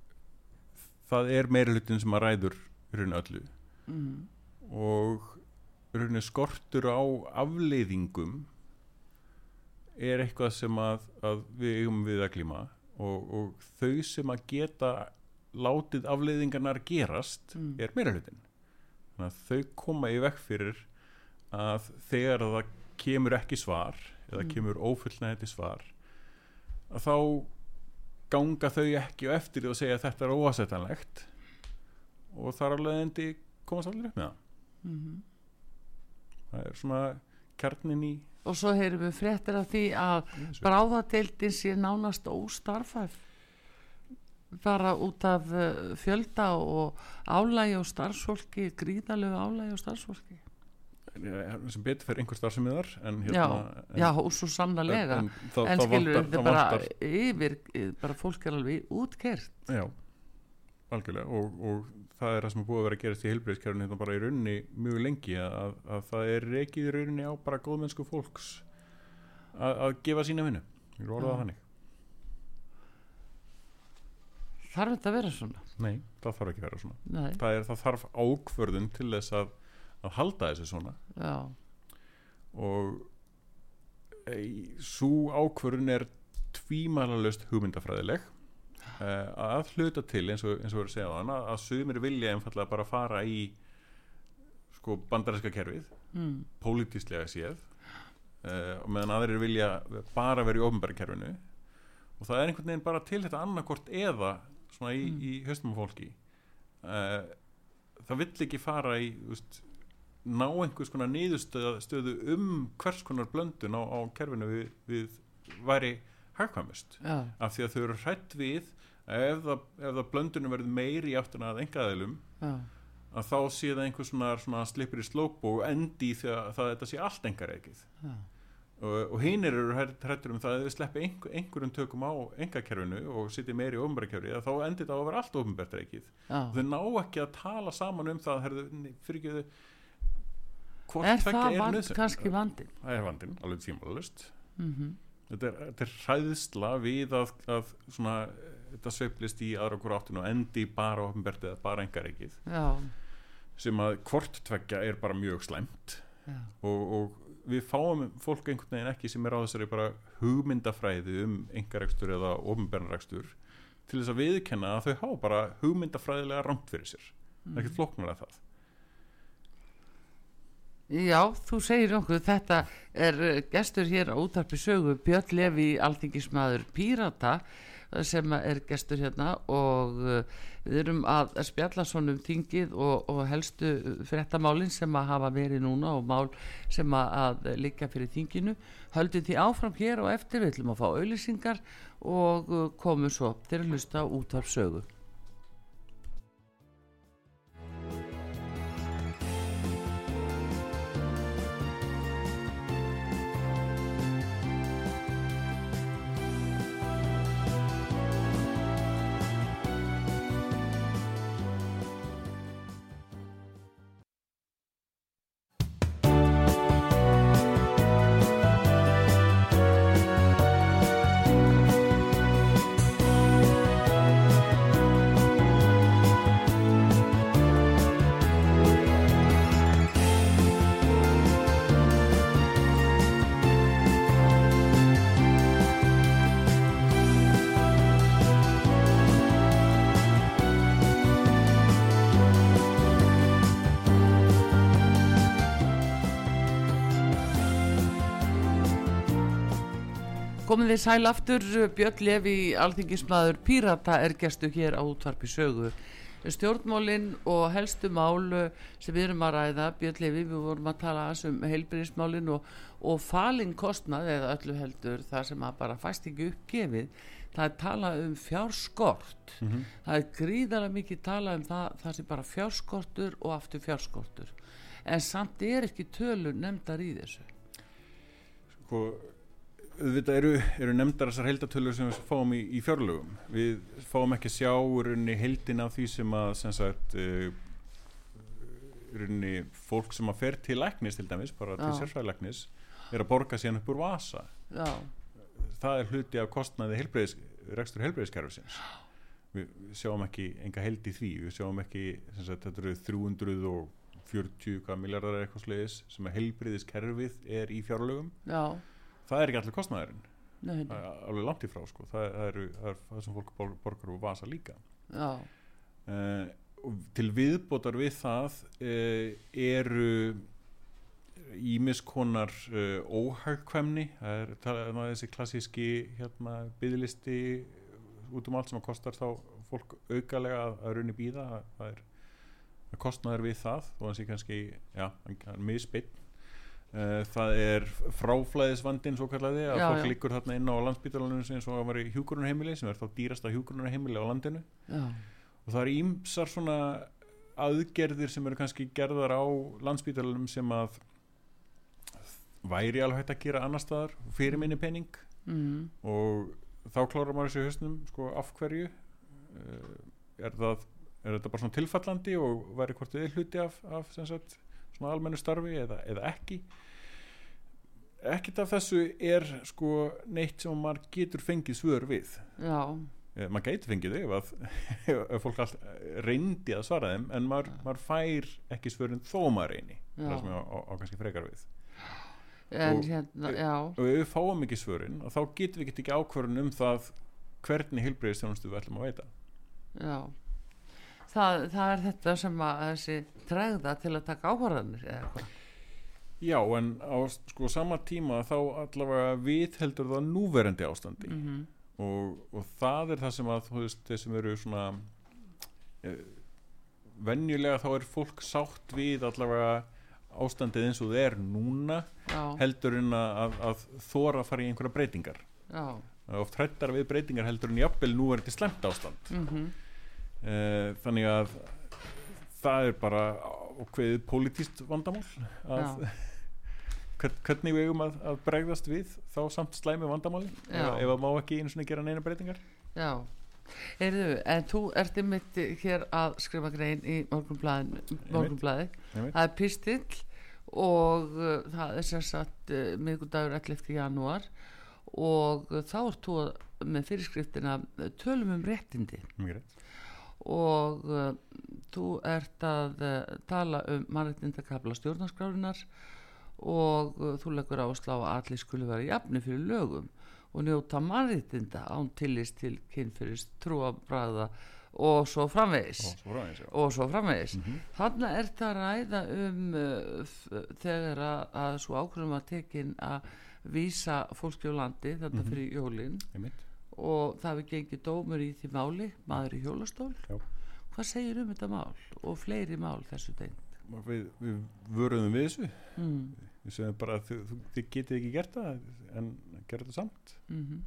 það er meiri hlutin sem að ræður í rauninu öllu. Mm. og rauninni skortur á afleiðingum er eitthvað sem að, að við eigum við að glíma og, og þau sem að geta látið afleiðingarnar gerast Mm. er meira hlutin þannig að þau koma í vekk fyrir að þegar það kemur ekki svar eða Mm. kemur ófullnægði svar að þá ganga þau ekki á eftir og segja að þetta er óasettanlegt og þar alveg endi komast allir upp með það Mm það er svona kjarnin í og svo heyrum við fréttir af því að bráðadeildin sé nánast óstarfæf bara út af uh, fjölda og álægi og starfsfólki gríðalegu álægi og starfsfólki. Eh, sem betur fyrir einhver starfsemiðar en já, hérna en, já, og svo sannlega en, en, þá skilur þá bara yfir bara fólk er alveg útkert já, algjörlega og, og það er það sem er búið að vera að gerast í heilbreyðskerfinu hérna bara í rauninni mjög lengi að, að það er reikið í rauninni á bara góðmennsku fólks að, að gefa sína vinnu. Ég er orðað Já. þannig. Þarf þetta að vera svona? Nei, það þarf ekki að vera svona. Það, er, það þarf ákvörðun til þess að, að halda þessu svona. Já, og e, svo ákvörðun er tvímælalöst hugmyndafræðileg að hluta til eins og, eins og við erum að segja á hana að sumir vilja einfallega bara fara í sko bandarinska kerfið mm, pólitíslega séð. E, og meðan aðrir vilja bara vera í ofnbæri kerfinu. Og það er einhvern veginn bara til þetta annarkort eða svona í, Mm. í höstum fólki. E, það vill ekki fara í veist, ná einhvers konar niðurstöðu stöðu um hvers konar blöndun á, á kerfinu við, við væri hagkvæmust. Já, af því að þau eru hrætt við ef það, ef það blöndunum verður meiri í áttuna að engaðilum að þá sé það einhvers svona, svona slipper í slóp og endi í því að það þetta sé allt engareikið og, og hinir eru hrættur um það að þau sleppi einhver, einhverjum tökum á engakerfinu og sitja meiri í ofnbærakerfi þá endir það að vera allt ofnbært reikið þau ná ekki að tala saman um það fyrir ekki þau hvort er það er vand, kannski vandin það er vandinn, alveg tímalust þetta, er, þetta er hræðsla við að, að svona, þetta sveiflist í aðra okkur áttinu og endi bara ofnbert eða bara engar ekkið já, sem að hvort tveggja er bara mjög slæmt. Og, og við fáum fólk einhvern veginn ekki sem er á þessari bara hugmyndafræði um engarekstur eða ofnbernrekstur til þess að viðkenna að þau hafa bara hugmyndafræðilega rámt fyrir sér. Er ekkert flóknar að það Já, þú segir nokkuð, þetta er eh, gestur hér á útarpi sögu Björn Levi, alþingismadur Pírata eh, sem er gestur hérna og eh, við erum að spjalla svona um þingið og, og helstu fréttamálin sem að hafa verið núna og mál sem að, liggja fyrir þinginu. Höldum því áfram hér og eftir. Við ætlum að fá auðlýsingar og komum svo til að hlusta útarp sögu Komið þið sæl aftur, Björn Levi, alþingismæður Pírata er gestu hér á útvarpi sögu. Stjórnmálinn og helstu mál eh, sem við erum að ræða, Björn Levi, við vorum að tala um heilbyrðismálinn og, og falin kostnað eða öllu heldur það sem að bara fæst ekki uppgefið. Það er talað um fjárskort. Það er gríðarlega mikið talað um það, það sem bara fjárskortur og aftur fjárskortur. En samt er ekki tölur nefndar í þessu. sko, auðvitað eru, eru nefndar þessar heildatölur sem við fáum í, í fjárlögum. Við fáum ekki sjá í rauninni heildin af því sem að sem sagt uh, í rauninni fólk sem að fer til læknis til dæmis, bara til Já. sérfræðilæknis er að borga síðan upp úr vasa. Já, það er hluti af kostnaði heilbreyðis, rekstur heilbreyðiskerfisins við, sjáum ekki enga held í því. Við sjáum ekki, sagt, þetta eru 340 hvað miljardar eitthvað slegis sem að heilbreyðiskerfið er í fjárlögum. Já, það er ekki allir kostnaðurinn. Nei, Það er alveg langt í frá sko. það, það, eru, það er það sem fólk bor- borgar úr vasa líka. Uh, til viðbótar við það uh, eru ímiskonar uh, óhagkvæmni. Það er talað um að þessi klassíski hérna, byðlisti út um allt sem að kostar þá fólk aukalega að, að runni býða það, það er það kostnaður við það og þannig kannski, já, hann er misbeitt uh, það er fráflæðisvandin svo kallaði að Já, fólk já. liggur þarna inn á landsbítalunum eins og að vera í hjúgrunarheimili sem er þá dýrasta hjúgrunarheimili á landinu. Já, og það eru ímsar svona aðgerðir sem eru kannski gerðar á landsbítalunum sem að væri alveg hægt að gera annar staðar fyrir minni pening. Mm, og þá klárar maður þessu í hausnum sko af hverju? Uh, er það er þetta bara svona tilfallandi og væri hvort þið hluti af, af sem sagt, svona almennu starfi eða, eða ekki. Ekkert af þessu er sko neitt sem maður getur fengið svör við. Já, Eh, maður gæti fengið þau ef, ef fólk allt reyndi að svara þeim en maður, maður fær ekki svörin þó maður reyni. Það sem ég á, kannski frekar við. En Og- hérna, og ef við fáum ekki svörin þá getum við ekki ákvörðun um það hvernig heilbreyðistjónustu við ætlum að veita. Já það, það er þetta sem að þessi tregða til að taka áhverðanir eða hvað? Já en á sko sama tíma þá allavega við heldur það núverandi ástandi. Mm og, og það er það sem að veist þeir sem eru svona eh, venjulega þá er fólk sátt við allavega ástandið eins og það er núna já, heldur en að, að, þóra að fara í einhverja breytingar. Já, er oft hrættar við breytingar heldur en jafnvel nú er þetta slemt ástand. Mhm. uh, þannig að það er bara ákveðið pólitíst vandamál að hvern- hvernig við eigum að, að bregðast við þá samt slæmi vandamáli Já. ef að má ekki einu svona gera neina breytingar. Já, Heyrðu, en þú ert einmitt hér að skrifa grein í morgunblæði, það er pistill og uh, það er sem sagt uh, miðgudagur 11. janúar og uh, þá ert þú með fyrirskriftina tölum um réttindi. Mjög rétt og uh, þú ert að uh, tala um mannréttindakabla stjórnarskrárinar og uh, þú leggur áslá að allir skulu vera jafni fyrir lögum og njóta mannréttinda án tillist til kynfyrist trúabræða og svo framvegis. Og svo eins og svo framvegis. Þannig er þetta að ræða um þegar að, að svo ákveðum að tekin að vísa fólki á landi þetta fyrir jólin. Einmitt og það hefur gengið dómur í því máli maður í hjólastól. Já. hvað segir um þetta mál og fleiri mál þessu tegn Og við, við vöruðum við þessu. Mm. við segjum bara að þið, getið ekki gert það en gerðu þetta samt. Mm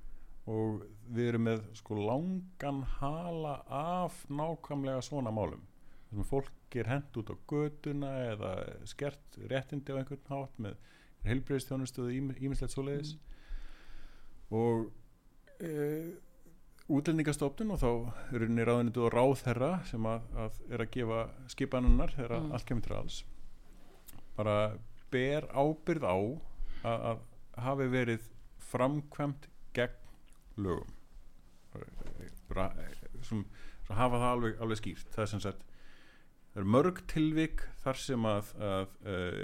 og við erum með sko langan hala af nákvæmlega svona málum. Þessum fólk er hent út á götuna eða skert réttindi á einhvern hátt með heilbreyðstjónustuðu ímislegt svoleiðis. Og e, útlendingastofnun og þá henni ráðunitu og ráð þeirra sem að, að er að gefa skipanunnar þegar Mm. allt kemur til alls bara ber ábyrð á að, að hafi verið framkvæmt gegn lögum bara, sem, sem hafa það alveg, alveg skýrt það er sem sagt það er mörg tilvik þar sem að, að uh,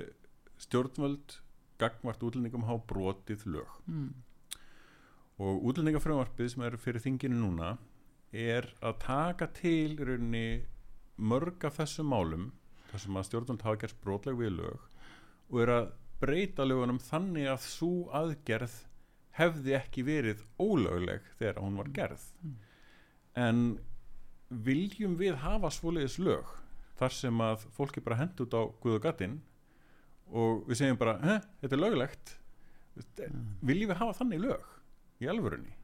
stjórnvöld gagvart útlendingum hafa brotið lög Mm. Og útlendingafröðvarpið sem er fyrir þinginu núna er að taka til rauninni mörg af þessum málum þar sem að stjórnvöld hafa gert brotleg við lög og er að breyta lögunum þannig að svo aðgerð hefði ekki verið ólögleg þegar hún var gerð. En viljum við hafa svoleiðis lög þar sem að fólk er bara hend út á Guð og við segjum bara, hæ, þetta er löglegt. Viljum við hafa þannig lög í alvörunni?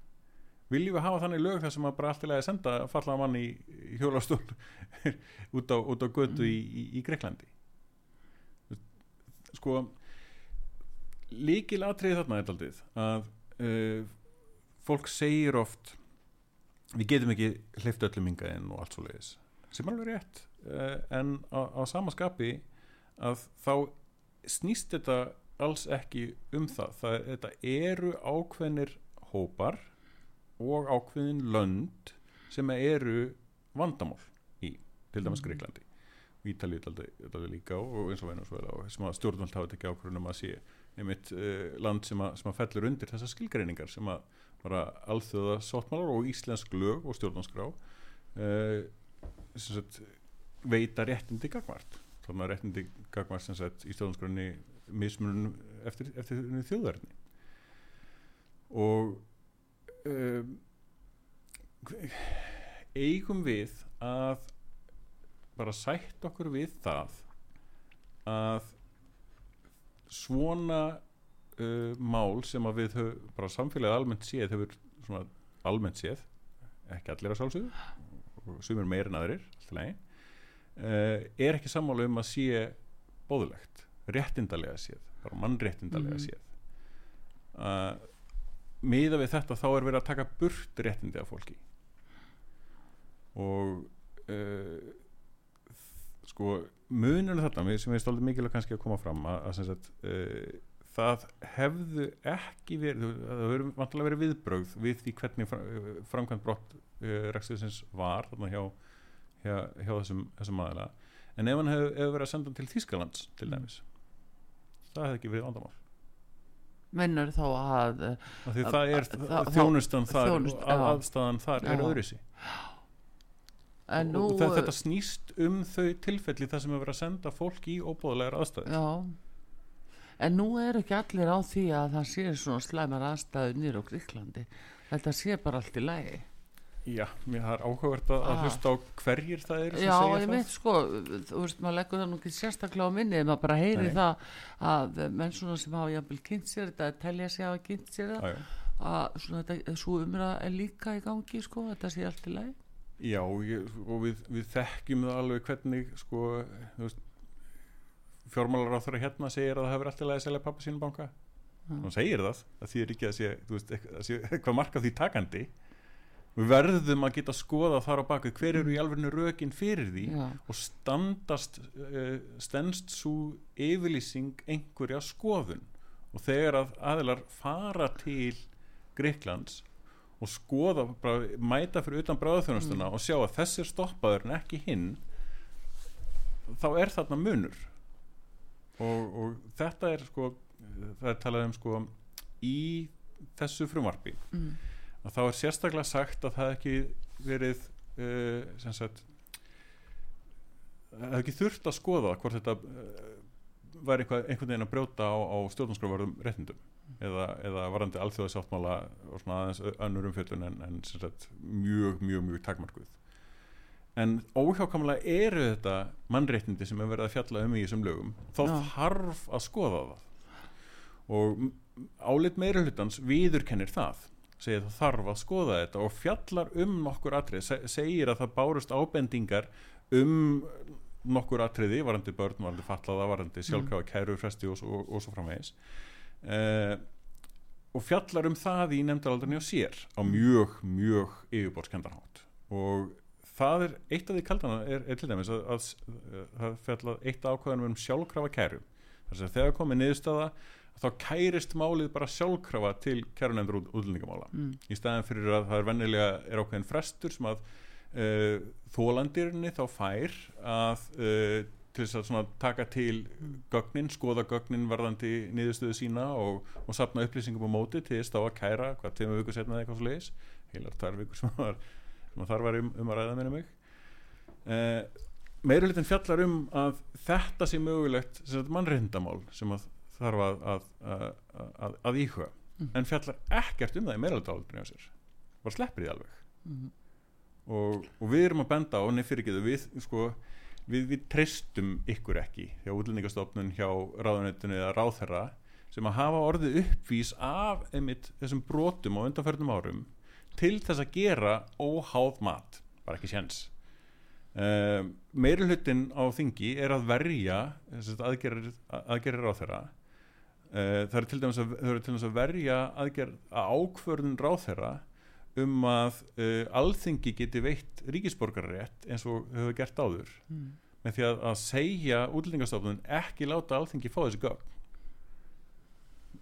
Viljum við hafa þannig lög þar sem að bara alltilega senda fallaða mann í, hjólastól út á, á götu í, í, í Greiklandi sko líkil atriði þarna er daldið að uh, fólk segir oft við getum ekki hleyft öllum yngaðinn og allt svo leiðis sem er alveg rétt uh, en á, á sama skapi að þá snýst þetta alls ekki um það, það þetta eru ákveðnir hópar og ákveðin lönd sem eru vandamál í til dæmis Greiklandi Ítalið þetta líka og eins og Venezuela og sem að stjórnvöld hafa tekið ákvörðunum að sé einmitt uh, land sem að, sem að fellur undir þessar skilgreiningar sem að bara alþjóða sáttmálar og íslensk lög og stjórnanskrá uh, sem sagt veita réttindi gagvart þannig að réttindi gagvart í stjórnanskránni mismunum eftir, eftir þjóðverðni og um, eigum við að bara sætt okkur við það að svona uh, mál sem að við höf, bara samfélagið almennt séð hefur svona almennt séð ekki allir að sjálfsögðu og sumir meir en aðrir uh, er ekki sammála um að sé bóðulegt, réttindalega séð bara mannréttindalega Mhm. séð uh, miða við þetta þá er verið að taka burt réttindi af fólki. Og uh, sko þarna við- sem er stoltið mikilvæg kannski að koma fram að, að sagt, uh, það hefðu ekki verið það hefur vantilega verið viðbrögð við því hvernig fram, framkvæmt brott uh, rekstusins var þarna hjá, hjá, hjá þessum, þessum aðila. En ef hann hefur hef verið að senda hann til Þýskalands til dæmis það hefði ekki verið vandamál mennur þá að Að- það er að- þjónustan þar þjónust- og aðstæðan þar er Já. öðruðsi en nú og þetta, þetta snýst um þau tilfelli þar sem hefur verið að senda fólk í óbúðlegar aðstæður. Já. En nú er ekki allir á því að það sé svona slæmar aðstæður nýr á Gríklandi þetta sé bara allt í lagi já, mér það er áhugavert að, að Ah. hlusta á hverjir það er sem Já, segja ég það veit sko, þú veist, maður leggur það nú ekki sérstaklega á minni, maður bara heyri Nei. það að menn svona sem hafa jafnvel kynnt sér þetta, telja sig hafa kynnt sér það, já, já. að svona þetta, svo umræða er líka í gangi, sko, þetta sé allt í lagi. Já, ég, og við, við þekkjum það alveg hvernig sko, þú veist fjármálar á þeirra hérna segir að það hefur alltaf að selja pappa sínum banka Já. hann segir það, það þýðir ekki að sé, þú veist, eitthvað, að marka því takandi við verðum að geta skoða þar á baka hver eru í alveg rökin fyrir því Já. og standast uh, stendst svo yfirlýsing einhverja skoðun. Og þegar að aðilar fara til Greiklands og skoða, bara mæta fyrir utan bráðþjónustuna og sjá að þessi er stoppaður en ekki hinn þá er þarna munur. Og, og þetta er sko það er talað um sko í þessu frumarpi Mm. Að þá er sérstaklega sagt að það ekki verið uh, sem sagt það ekki þurft að skoða hvort þetta uh, var eitthvað, einhvern veginn að brjóta á, á stjórnarskrávarðum réttindum eða, eða varandi alþjóðasáttmála og svona aðeins önnur umfjöldun en, en sem sagt mjög, mjög, mjög takmarkuð en óhjákamlega eru þetta mannréttindi sem er verið að fjalla um í þessum lögum þá Já. þarf að skoða það. Og álit meira hlutans viðurkennir það segir það þarf að skoða þetta og fjallar um nokkur atrið, se- segir að það bárust ábendingar um nokkur atriði, varandi börn, varandi fallaða, varandi sjálfkrafa kæru fresti og, og, og svo framvegis. Uh, og fjallar um það í nefndaraldurinn á sér á mjög, mjög yfirborðskendarhátt og það er eitt af því kaldana er, er til dæmis að, að, að það fjallað eitt ákvæðanum um sjálfkrafa kæru. Þess að þegar komið niðurstaða þá kærist málið bara sjálfkrafa til kærunefndur útlendingamála. Mm. í staðan fyrir að það er vennilega er ákveðin frestur sem að uh, þólandirinni þá fær að uh, til þess að taka til gögnin, skoða gögnin varðandi niðurstöðu sína og, og sapna upplýsingum á móti til þess þá að kæra hvað tveimur vikur setna eða eitthvað svo leiðis heilar tvær vikur sem, var, þar var um, um að ræða minni mig. Uh, meirulutin fjallar um að þetta sé mögulegt mannreindamál sem að þarf að, að, að, að, íhuga. Mhm. en fjallar ekkert um það í meirulutaldurinn á sér. Bara sleppir því alveg. Mhm. og, og við erum að benda á nei fyrirgeðu við sko við, við treystum ykkur ekki hjá útlendingastofnun, hjá ráðunetinu eða ráðherra sem að hafa orðið uppvís af einmitt þessum brotum á undanförnum árum til þess að gera óháð mat. Bara ekki séns. Um, meiri hlutin á þingi er að verja aðgerir, aðgerir ráðherra uh, það eru til dæmis að, eru til dæmis að verja aðgerð að ákvörðun ráðherra um að uh, alþingi geti veitt ríkisborgarrétt eins og hefur gert áður. Mm. með því að, að segja útlendingastofnun ekki láta alþingi fá þessi gögn.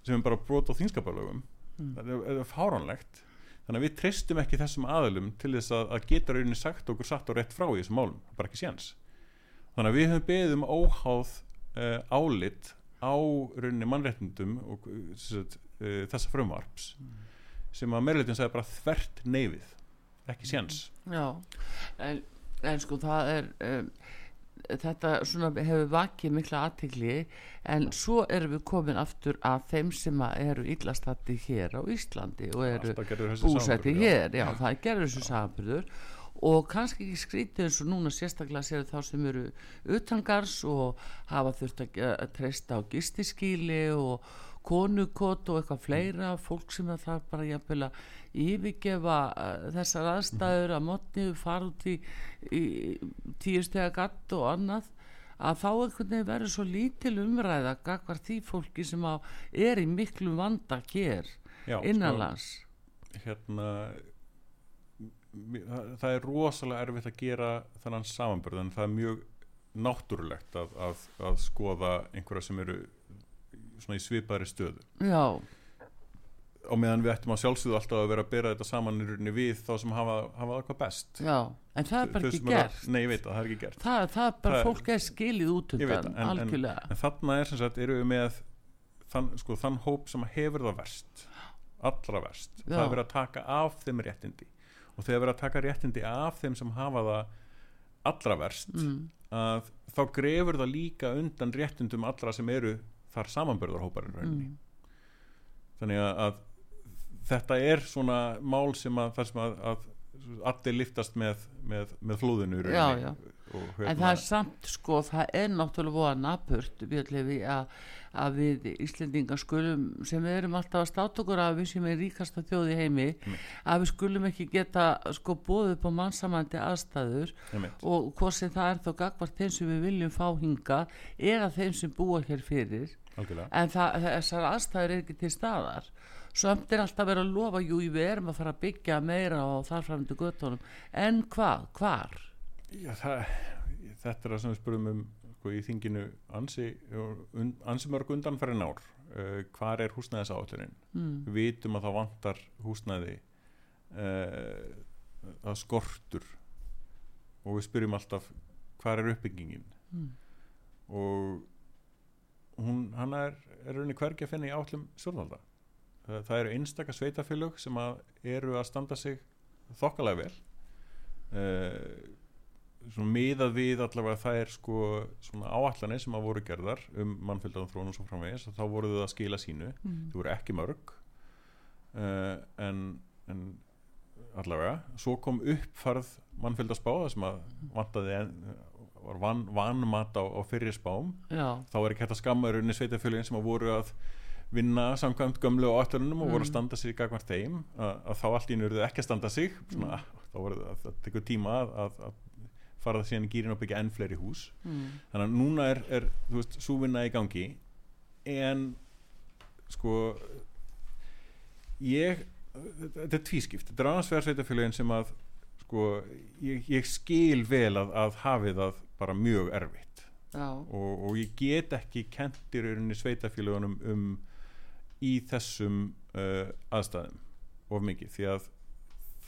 Sem er bara brot á þingskapalögum. Mm. það er, er fáránlegt. Þannig að við treystum ekki þessum aðilum til þess að, að geta rauninni sagt okkur satt og rétt frá í þessum málum, bara ekki séns. Þannig að við höfum beðið um óháð uh, álit á rauninni mannréttindum og sem sagt, uh, þessa frumvarps sem að meirleitin sagði bara þvert neyfið ekki séns. Já, en, en sko það er um, þetta svona hefur vakið mikla aðtegli en svo erum við komin aftur að þeim sem eru illastatti hér á Íslandi og eru búsetti samanburður, já. hér, já, það gerður þessu samanbyrður og kannski ekki skrítið eins og núna sérstaklega sér þá sem eru utangars og hafa þurft að, treysta á gistiskíli og konukot og eitthvað fleira fólk sem að það bara jafnvel að yfirgefa uh, þessar aðstæður að mótni fara út í, í tíu stega gatt og annað að þá einhvern veginn verður svo lítil umræða gagvar því fólki sem að er í miklum vanda hér Já, innanlands. sko, hérna það, er rosalega erfitt að gera þannan samanbörð en það er mjög náttúrulegt að, að, að skoða einhverja sem eru svona í svipaðri stöðu. Já, og meðan við ættum að sjálfsögðu alltaf að vera að bera þetta saman í rauninni við þá sem hafa, hafa það hvað best. Já en það er bara ekki gert. Nei, ég veit að það er ekki gert. Það, það er bara Það- fólk er skilið út undan en- en- algjörlega. En þarna er sem sagt, eru við með þann, sko, þann hóp sem hefur það verst allra verst. Já. það er verið að taka af þeim réttindi og þegar verið að taka réttindi af þeim sem hafa það allra verst mm, að þá grefur það líka undan réttindum allra sem eru þar samanbörðarhóparinn mm, þannig að, að þetta er svona mál sem að, sem að, að allir liftast með, með, með flóðinu í rauninni. Og, En það er samt sko, það er náttúrulega voða napurt Björnlefi að, að við Íslendingar skulum sem við erum alltaf að státa okkur að við sem er ríkasta þjóð í heimi að við skulum ekki geta sko bóðið upp á mannsamandi aðstæður Einmitt. og hvort sem það er þá gagvart þeim sem við viljum fá hinga eða þeim sem búa hér fyrir. Algjörlega. En það, þessar aðstæður er ekki til staðar. Samt er alltaf verið að lofa jú við erum að fara að byggja meira á þarframöndu göttunum en hvað, hvar Já, það, þetta er það sem við spurum um sko, í þinginu ansi, ansi mörg undanfærin ár. Uh, hvar er húsnæðis áallunin mm. við vitum að það vantar húsnæði uh, að skortur. Og við spyrjum alltaf hvar er uppbyggingin? Mm. og hún, hann er, er hvergi að finna í áallum stjórnvalda. Það, það eru einstaka sveitafélög sem að eru að standa sig þokkalega vel. Uh, svona miðað við allavega það er sko áallanir sem að voru gerðar um mannfjöldan þróun og svo framvegis þá voru þau að skila sínu. Mm. þau voru ekki mörg uh, en, en allavega svo kom uppfarð mannfjöldaspá það sem að vantaði en, var van, vanmat á, á fyrir spám. Já, þá er ekki hægt að skamma rauninni sveitafélagin sem að voru að vinna samkvæmt gömlu og áttunum og voru að Mm. standa sig gagvart þeim að, að þá allt í einu eru þau ekki að standa sig. Svona, þá voru það, það tekur tíma að, að, að fara það síðan í gýrin og byggja enn fleiri hús. Mm. þannig að núna er, er þú veist, svo vinna í gangi. En sko ég þetta er tvískipt, þetta er annars vegar sveitafélagin sem að sko, ég, ég skil vel að, að hafi það bara mjög erfitt. Og, og ég get ekki kentir rauninni sveitafélagunum um í þessum uh, aðstæðum of mikið. Því að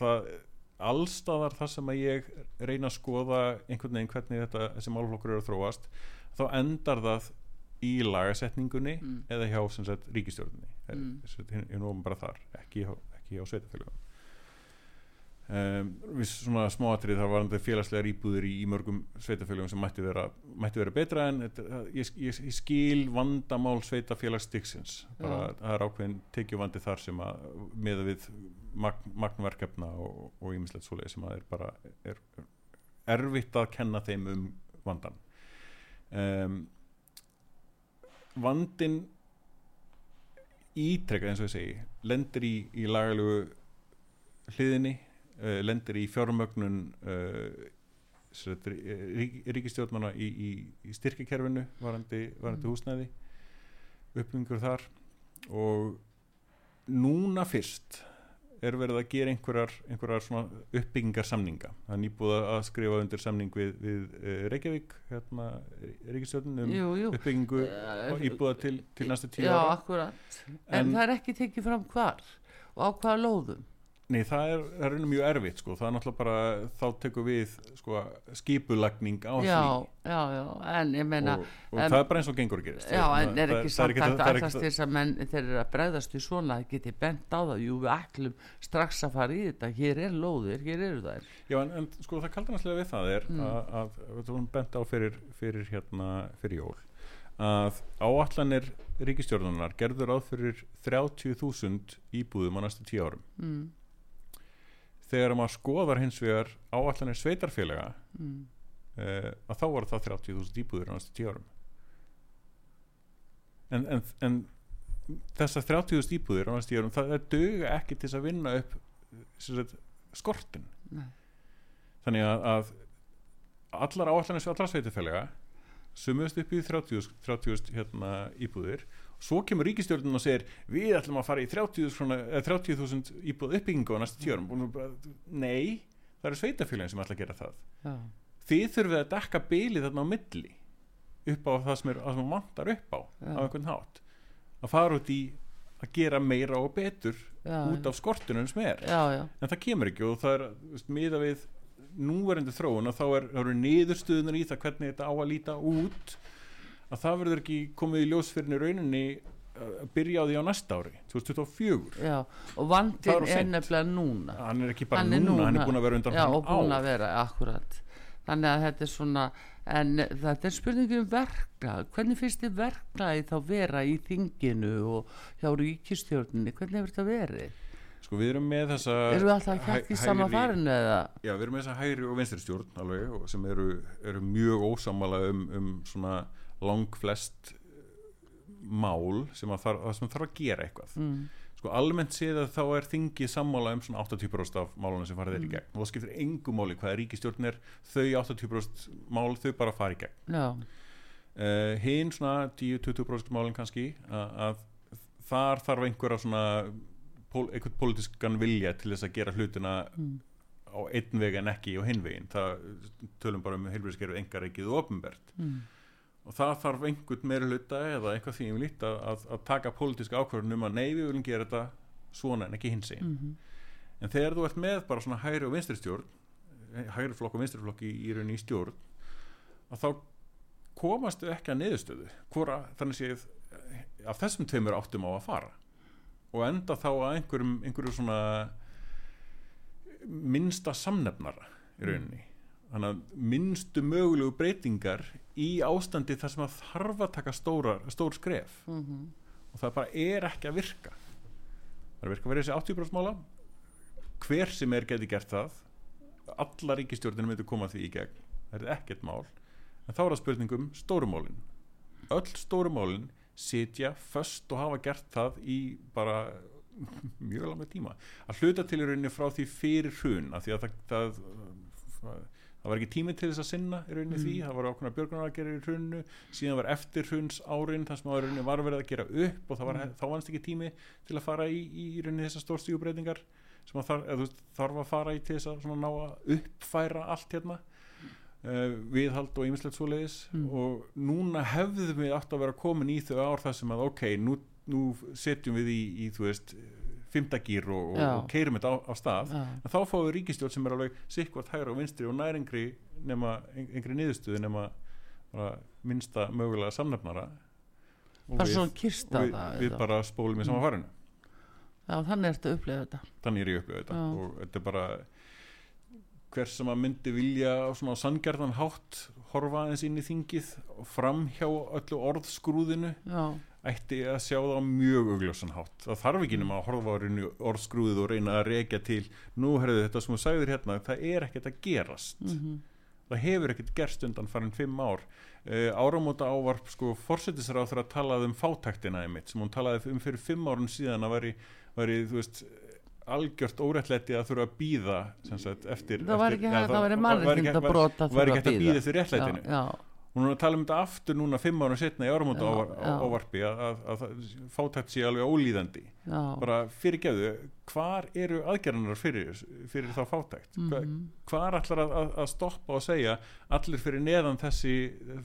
það allstaðar þar sem að ég reyna að skoða einhvern veginn hvernig þetta, þessi málflokkur eru að þróast þá endar það í lagasetningunni Mm. eða hjá sagt ríkistjórninni Mm. mm. er nú bara þar ekki hjá, ekki hjá sveitafélagum um, við svona smáatrið þar varandi félagslegar íbúður í, í mörgum sveitafélagum sem mætti vera, mætti vera betra en þetta, ég, ég, ég skil vandamál sveitafélagsstiksins bara Já. það er ákveðin tekjuvandi þar sem að meða við magn, magnverkefna og, ímislegt svoleið sem að er bara er, erfitt að kenna þeim um vandan um, vandin ítrekka eins og ég segi lendir í, í lagalegu hliðinni uh, lendir í fjármögnun uh, rík, ríkistjórnana í, í, í styrkikerfinu varandi, varandi Mm. húsnæði uppbyggingur þar og núna fyrst er verið að gera einhverjar, einhverjar uppbyggingarsamninga. Það er nýbúið að skrifa undir samning við, við uh, Reykjavík hérna, ríkistjórnun um jú, jú. uppbyggingu Eh, og íbúða til, til næstu tíu já, ára. akkurat. En, En- það er ekki tekið fram hvar og á hvaða lóðum Nei, það er, það er raunum mjög erfitt sko. það er náttúrulega bara, þá tekur við sko, skipulagning á já, já, já, en ég því meina og, og en- það er bara eins og gengur gerist Já, Það- en er það- ekki það samt það að til þess að menn þeir eru að bregðast í svona að geti bent á það, jú við ætlum strax að fara í þetta, hér er lóðir, hér eru þær. Já, en, en sko það kaldanaslega við það er Mm. að, við vorum bent á fyrir, fyrir hérna, fyrir jól að áallanir ríkistjórnunar gerður áð fyrir 30.000 íbúðum á næstu tíu árum. Mm, þegar maður skoðar hins vegar áallanir sveitarfélaga mm, uh, að þá voru það 30.000 íbúður á næstu tíu árum. En, en, en þessar 30.000 íbúður á næstu tíu árum það er döga ekki til að vinna upp sagt, skortin nei, þannig að, að allar áallanir allar sveitarfélaga sumuðust upp í 30.000 30 hérna, íbúðir svo kemur ríkistjórnin og segir við ætlum að fara í 30.000 svona- eða 30.000 íbúð uppbyggingu á næstu bara, nei, það eru sveitarfélagin sem ætla að gera það. Já, þið þurfið að dekka bilið þarna á milli upp á það sem, er, það sem vantar upp á Já. á einhvern hátt. Að fara út í að gera meira og betur já, út af skortunum sem er. Já, já, en það kemur ekki og það er miða við núverandi þróun og þá er, eru niðurstöðunar í það hvernig þetta á að líta út að það verður ekki komið í ljósfyrin í rauninni að byrja á því á næsta ári 2024 já og vandin er nefnilega núna. Hann er ekki bara Hann er núna, hann núna. er búin að vera undan já, og búin að vera, akkurat. Þannig að þetta er svona en þetta er spurningi um verkla hvernig finnst þið verklaði þá vera í þinginu og hjá ríkistjórninni, hvernig hefur þetta verið? sko við erum með þessa Erum við alltaf hæ- hægt í sama farinu eða? Já, við erum með þessa hægri og vinstri stjórn alveg og sem eru, eru mjög ósamala um, um svona langflest mál sem þarf, sem þarf að gera eitthvað Mm. sko almennt séð að þá er þingið sammála um svona 80% af málunum sem farið er Mm. í gegn og það skiptir engu máli hvað ríkistjórn er þau 80% mál þau bara fara í gegn Já, uh, hinn svona 10-20% málin kannski að, að þar þarf einhverja svona pól, einhvern pólitískan vilja til þess að gera hlutina Mm. á einn veg en ekki á hinn veginn það tölum bara um heilbæðiskerfið engareikið og ofnbært mm. Og það þarf einhvern meira hluta eða eitthvað því um lít að, að, að taka pólitíska ákvörðun um að nei við viljum gera þetta svona en ekki hins einn Mm en þegar þú ert með bara svona hægri og vinstri stjórn hægri flokk og vinstri flokk í, í rauninni í stjórn að þá komastu ekki að niðurstöðu hvora þannig séð af þessum tveimur áttum á að fara. Og enda þá að einhverjum, einhverju svona minnsta samnefnara í rauninni minnstu mögulegu breytingar í ástandi þar sem að þarf að taka stóra, stór skref. Mm og það bara er ekki að virka. Það er að virka að vera þessi 80% mála. Hver sem er geti gert það. Alla ríkistjórnir myndir koma því í gegn. Það er ekkert mál. En þá er það spurningum stórumálin öll stórumálin sitja föst og hafa gert það í bara mjög langa tíma. Að hluta til í rauninni frá því fyrir hrun af því að það, það, það, það var ekki tími til þess að sinna í rauninni Mm. því, það var ákveðna björgunaragerir í hrunnu síðan var eftir hruns árin þar sem að rauninni var verið að gera upp og það var, Mm. þá vannst ekki tími til að fara í, í rauninni þessar stórstígubreitingar sem að þar, eða, þarf að fara í til þess að ná að uppfæra allt hérna uh, viðhald og ýmislegt svoleiðis Mm. og núna hefðum við átt að vera komin í þau ár þar sem að ok, nú, nú setjum við í, í þú veist, fymtagýr og, og, og keirum þetta á, á stað þá fáum við ríkistjórn sem er alveg sikkvart hægra og vinstri og næringri nema engri niðurstöðu nema bara minnsta mögulega samnefnara. Og bara við, og við, það við bara spólum í sama farinu. Já, þannig ertu að upplega þetta. Þannig er ég upplifað þetta. Já. og þetta er bara hver sem að myndi vilja á svona sangjarnan hátt horfa aðeins inn í þingið fram hjá öllu orðskrúðinu. Já, ætti að sjá það á mjög augljósan hátt. Það þarf ekki nema að horfa á orðskrúðið og reyna að rekja til nú herðu þetta sem þú sagðir hérna það er ekkert að gerast. Mm það hefur ekkert gerst undan farin fimm ár. Uh, áramóta ávarp sko fórsetisráð þegar að talaði um fátæktina einmitt sem hún talaði um fyrir fimm árun síðan að væri, væri þú veist algjört óréttlæti að þurfa að býða sagt, eftir, það var ekki hægt, að ekki hægt að býða eftir réttlætinu Já, hún er að tala um þetta aftur núna fimm árum setna í já. ávarpi að, að, að, fátækt sé alveg ólíðandi já, bara fyrirgeðu, hvar eru aðgerðanar fyrir, fyrir þá fátækt mm Mhm. hvar ætlar að, að, stoppa og segja allir fyrir neðan þessi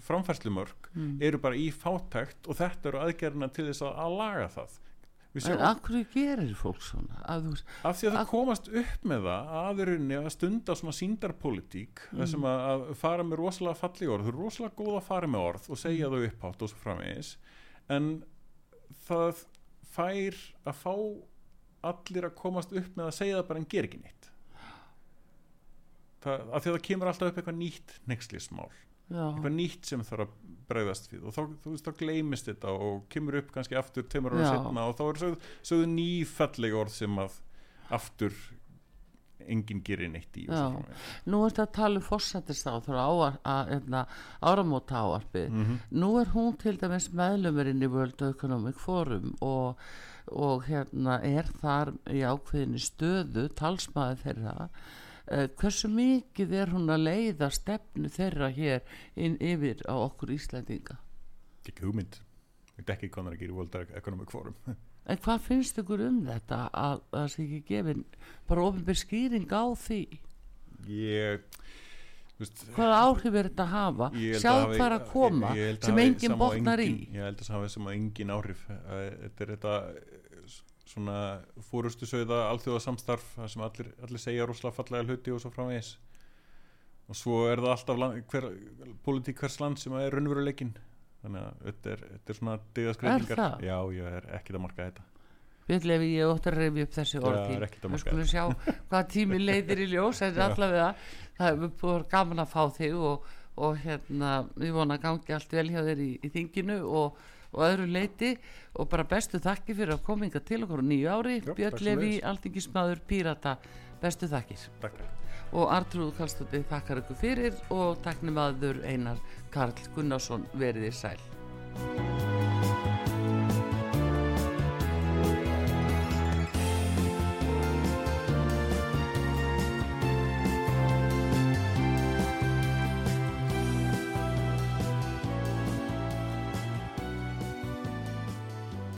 framfærslumörk Mm. eru bara í fátækt og þetta eru aðgerðanar til þess að, að laga það Við En af hverju gerir fólk svona? Að þú af því að það komast upp með það aðurinni að stunda svona síndarpolítík mm. þessum að, að fara með rosalega falli orð, þau eru rosalega góð að fara með orð og segja þau upphátt og svo framvegis en það fær að fá allir að komast upp með að segja það bara en ger ekki neitt það, af því að það kemur alltaf upp eitthvað nýtt nexlismál já, eitthvað nýtt sem þarf að bregðast við. Og þá, þú veist, þá gleymist þetta og kemur upp kannski aftur tveimur ára setna og þá er sögðu, sögðu nýfalleg orð sem að aftur enginn gerir neitt í nú er þetta að tala um fórsættist á þurfa áramóta áarpið Mhm. nú er hún til dæmis meðlumurinn í World Economic Forum og, og hérna er þar í ákveðinni stöðu talsmaður þeirra uh, hversu mikið er hún að leiða stefnu þeirra hér inn yfir á okkur Íslandinga ekki hugmynd. Ekki er að gera í World Economic Forum. En hvað finnst ykkur um þetta að það sé ekki gefin bara ofinbyr skýring á því? Ég hvaða áhrif er þetta að hafa? Hafi- hvað að koma ég- ég sem enginn botnar í. engin- ég held að það hafi sem að engin áhrif. Eh, þetta er þetta svona fórustu sögða alþjóðasamstarf þar sem allir, allir segja rosalega fallega hluti og svo framvegis. Og svo er það alltaf land, hver, politík hvers land sem er raunveruleikin þannig að þetta er, þetta er svona digaskreitingar Er það? já, ég er ekkert að marka þetta. Björnlefi, ég ótt að reyfi upp þessi orði við skulum sjá hvað tími leiðir í ljós en allavega það er búið gaman að fá þig og, og hérna við vona að gangi allt vel hjá þér í, í þinginu og, og öðru leiti og bara bestu þakki fyrir að kominga til okkur á nýju ári. Björn Levi, sömuleiðis. Alþingismadur, Pírata bestu þakkir. Takk. Og Artrúð Kallstóttir þakkar ykkur fyrir og takknimaður Einar Karl Gunnarsson veriði sæl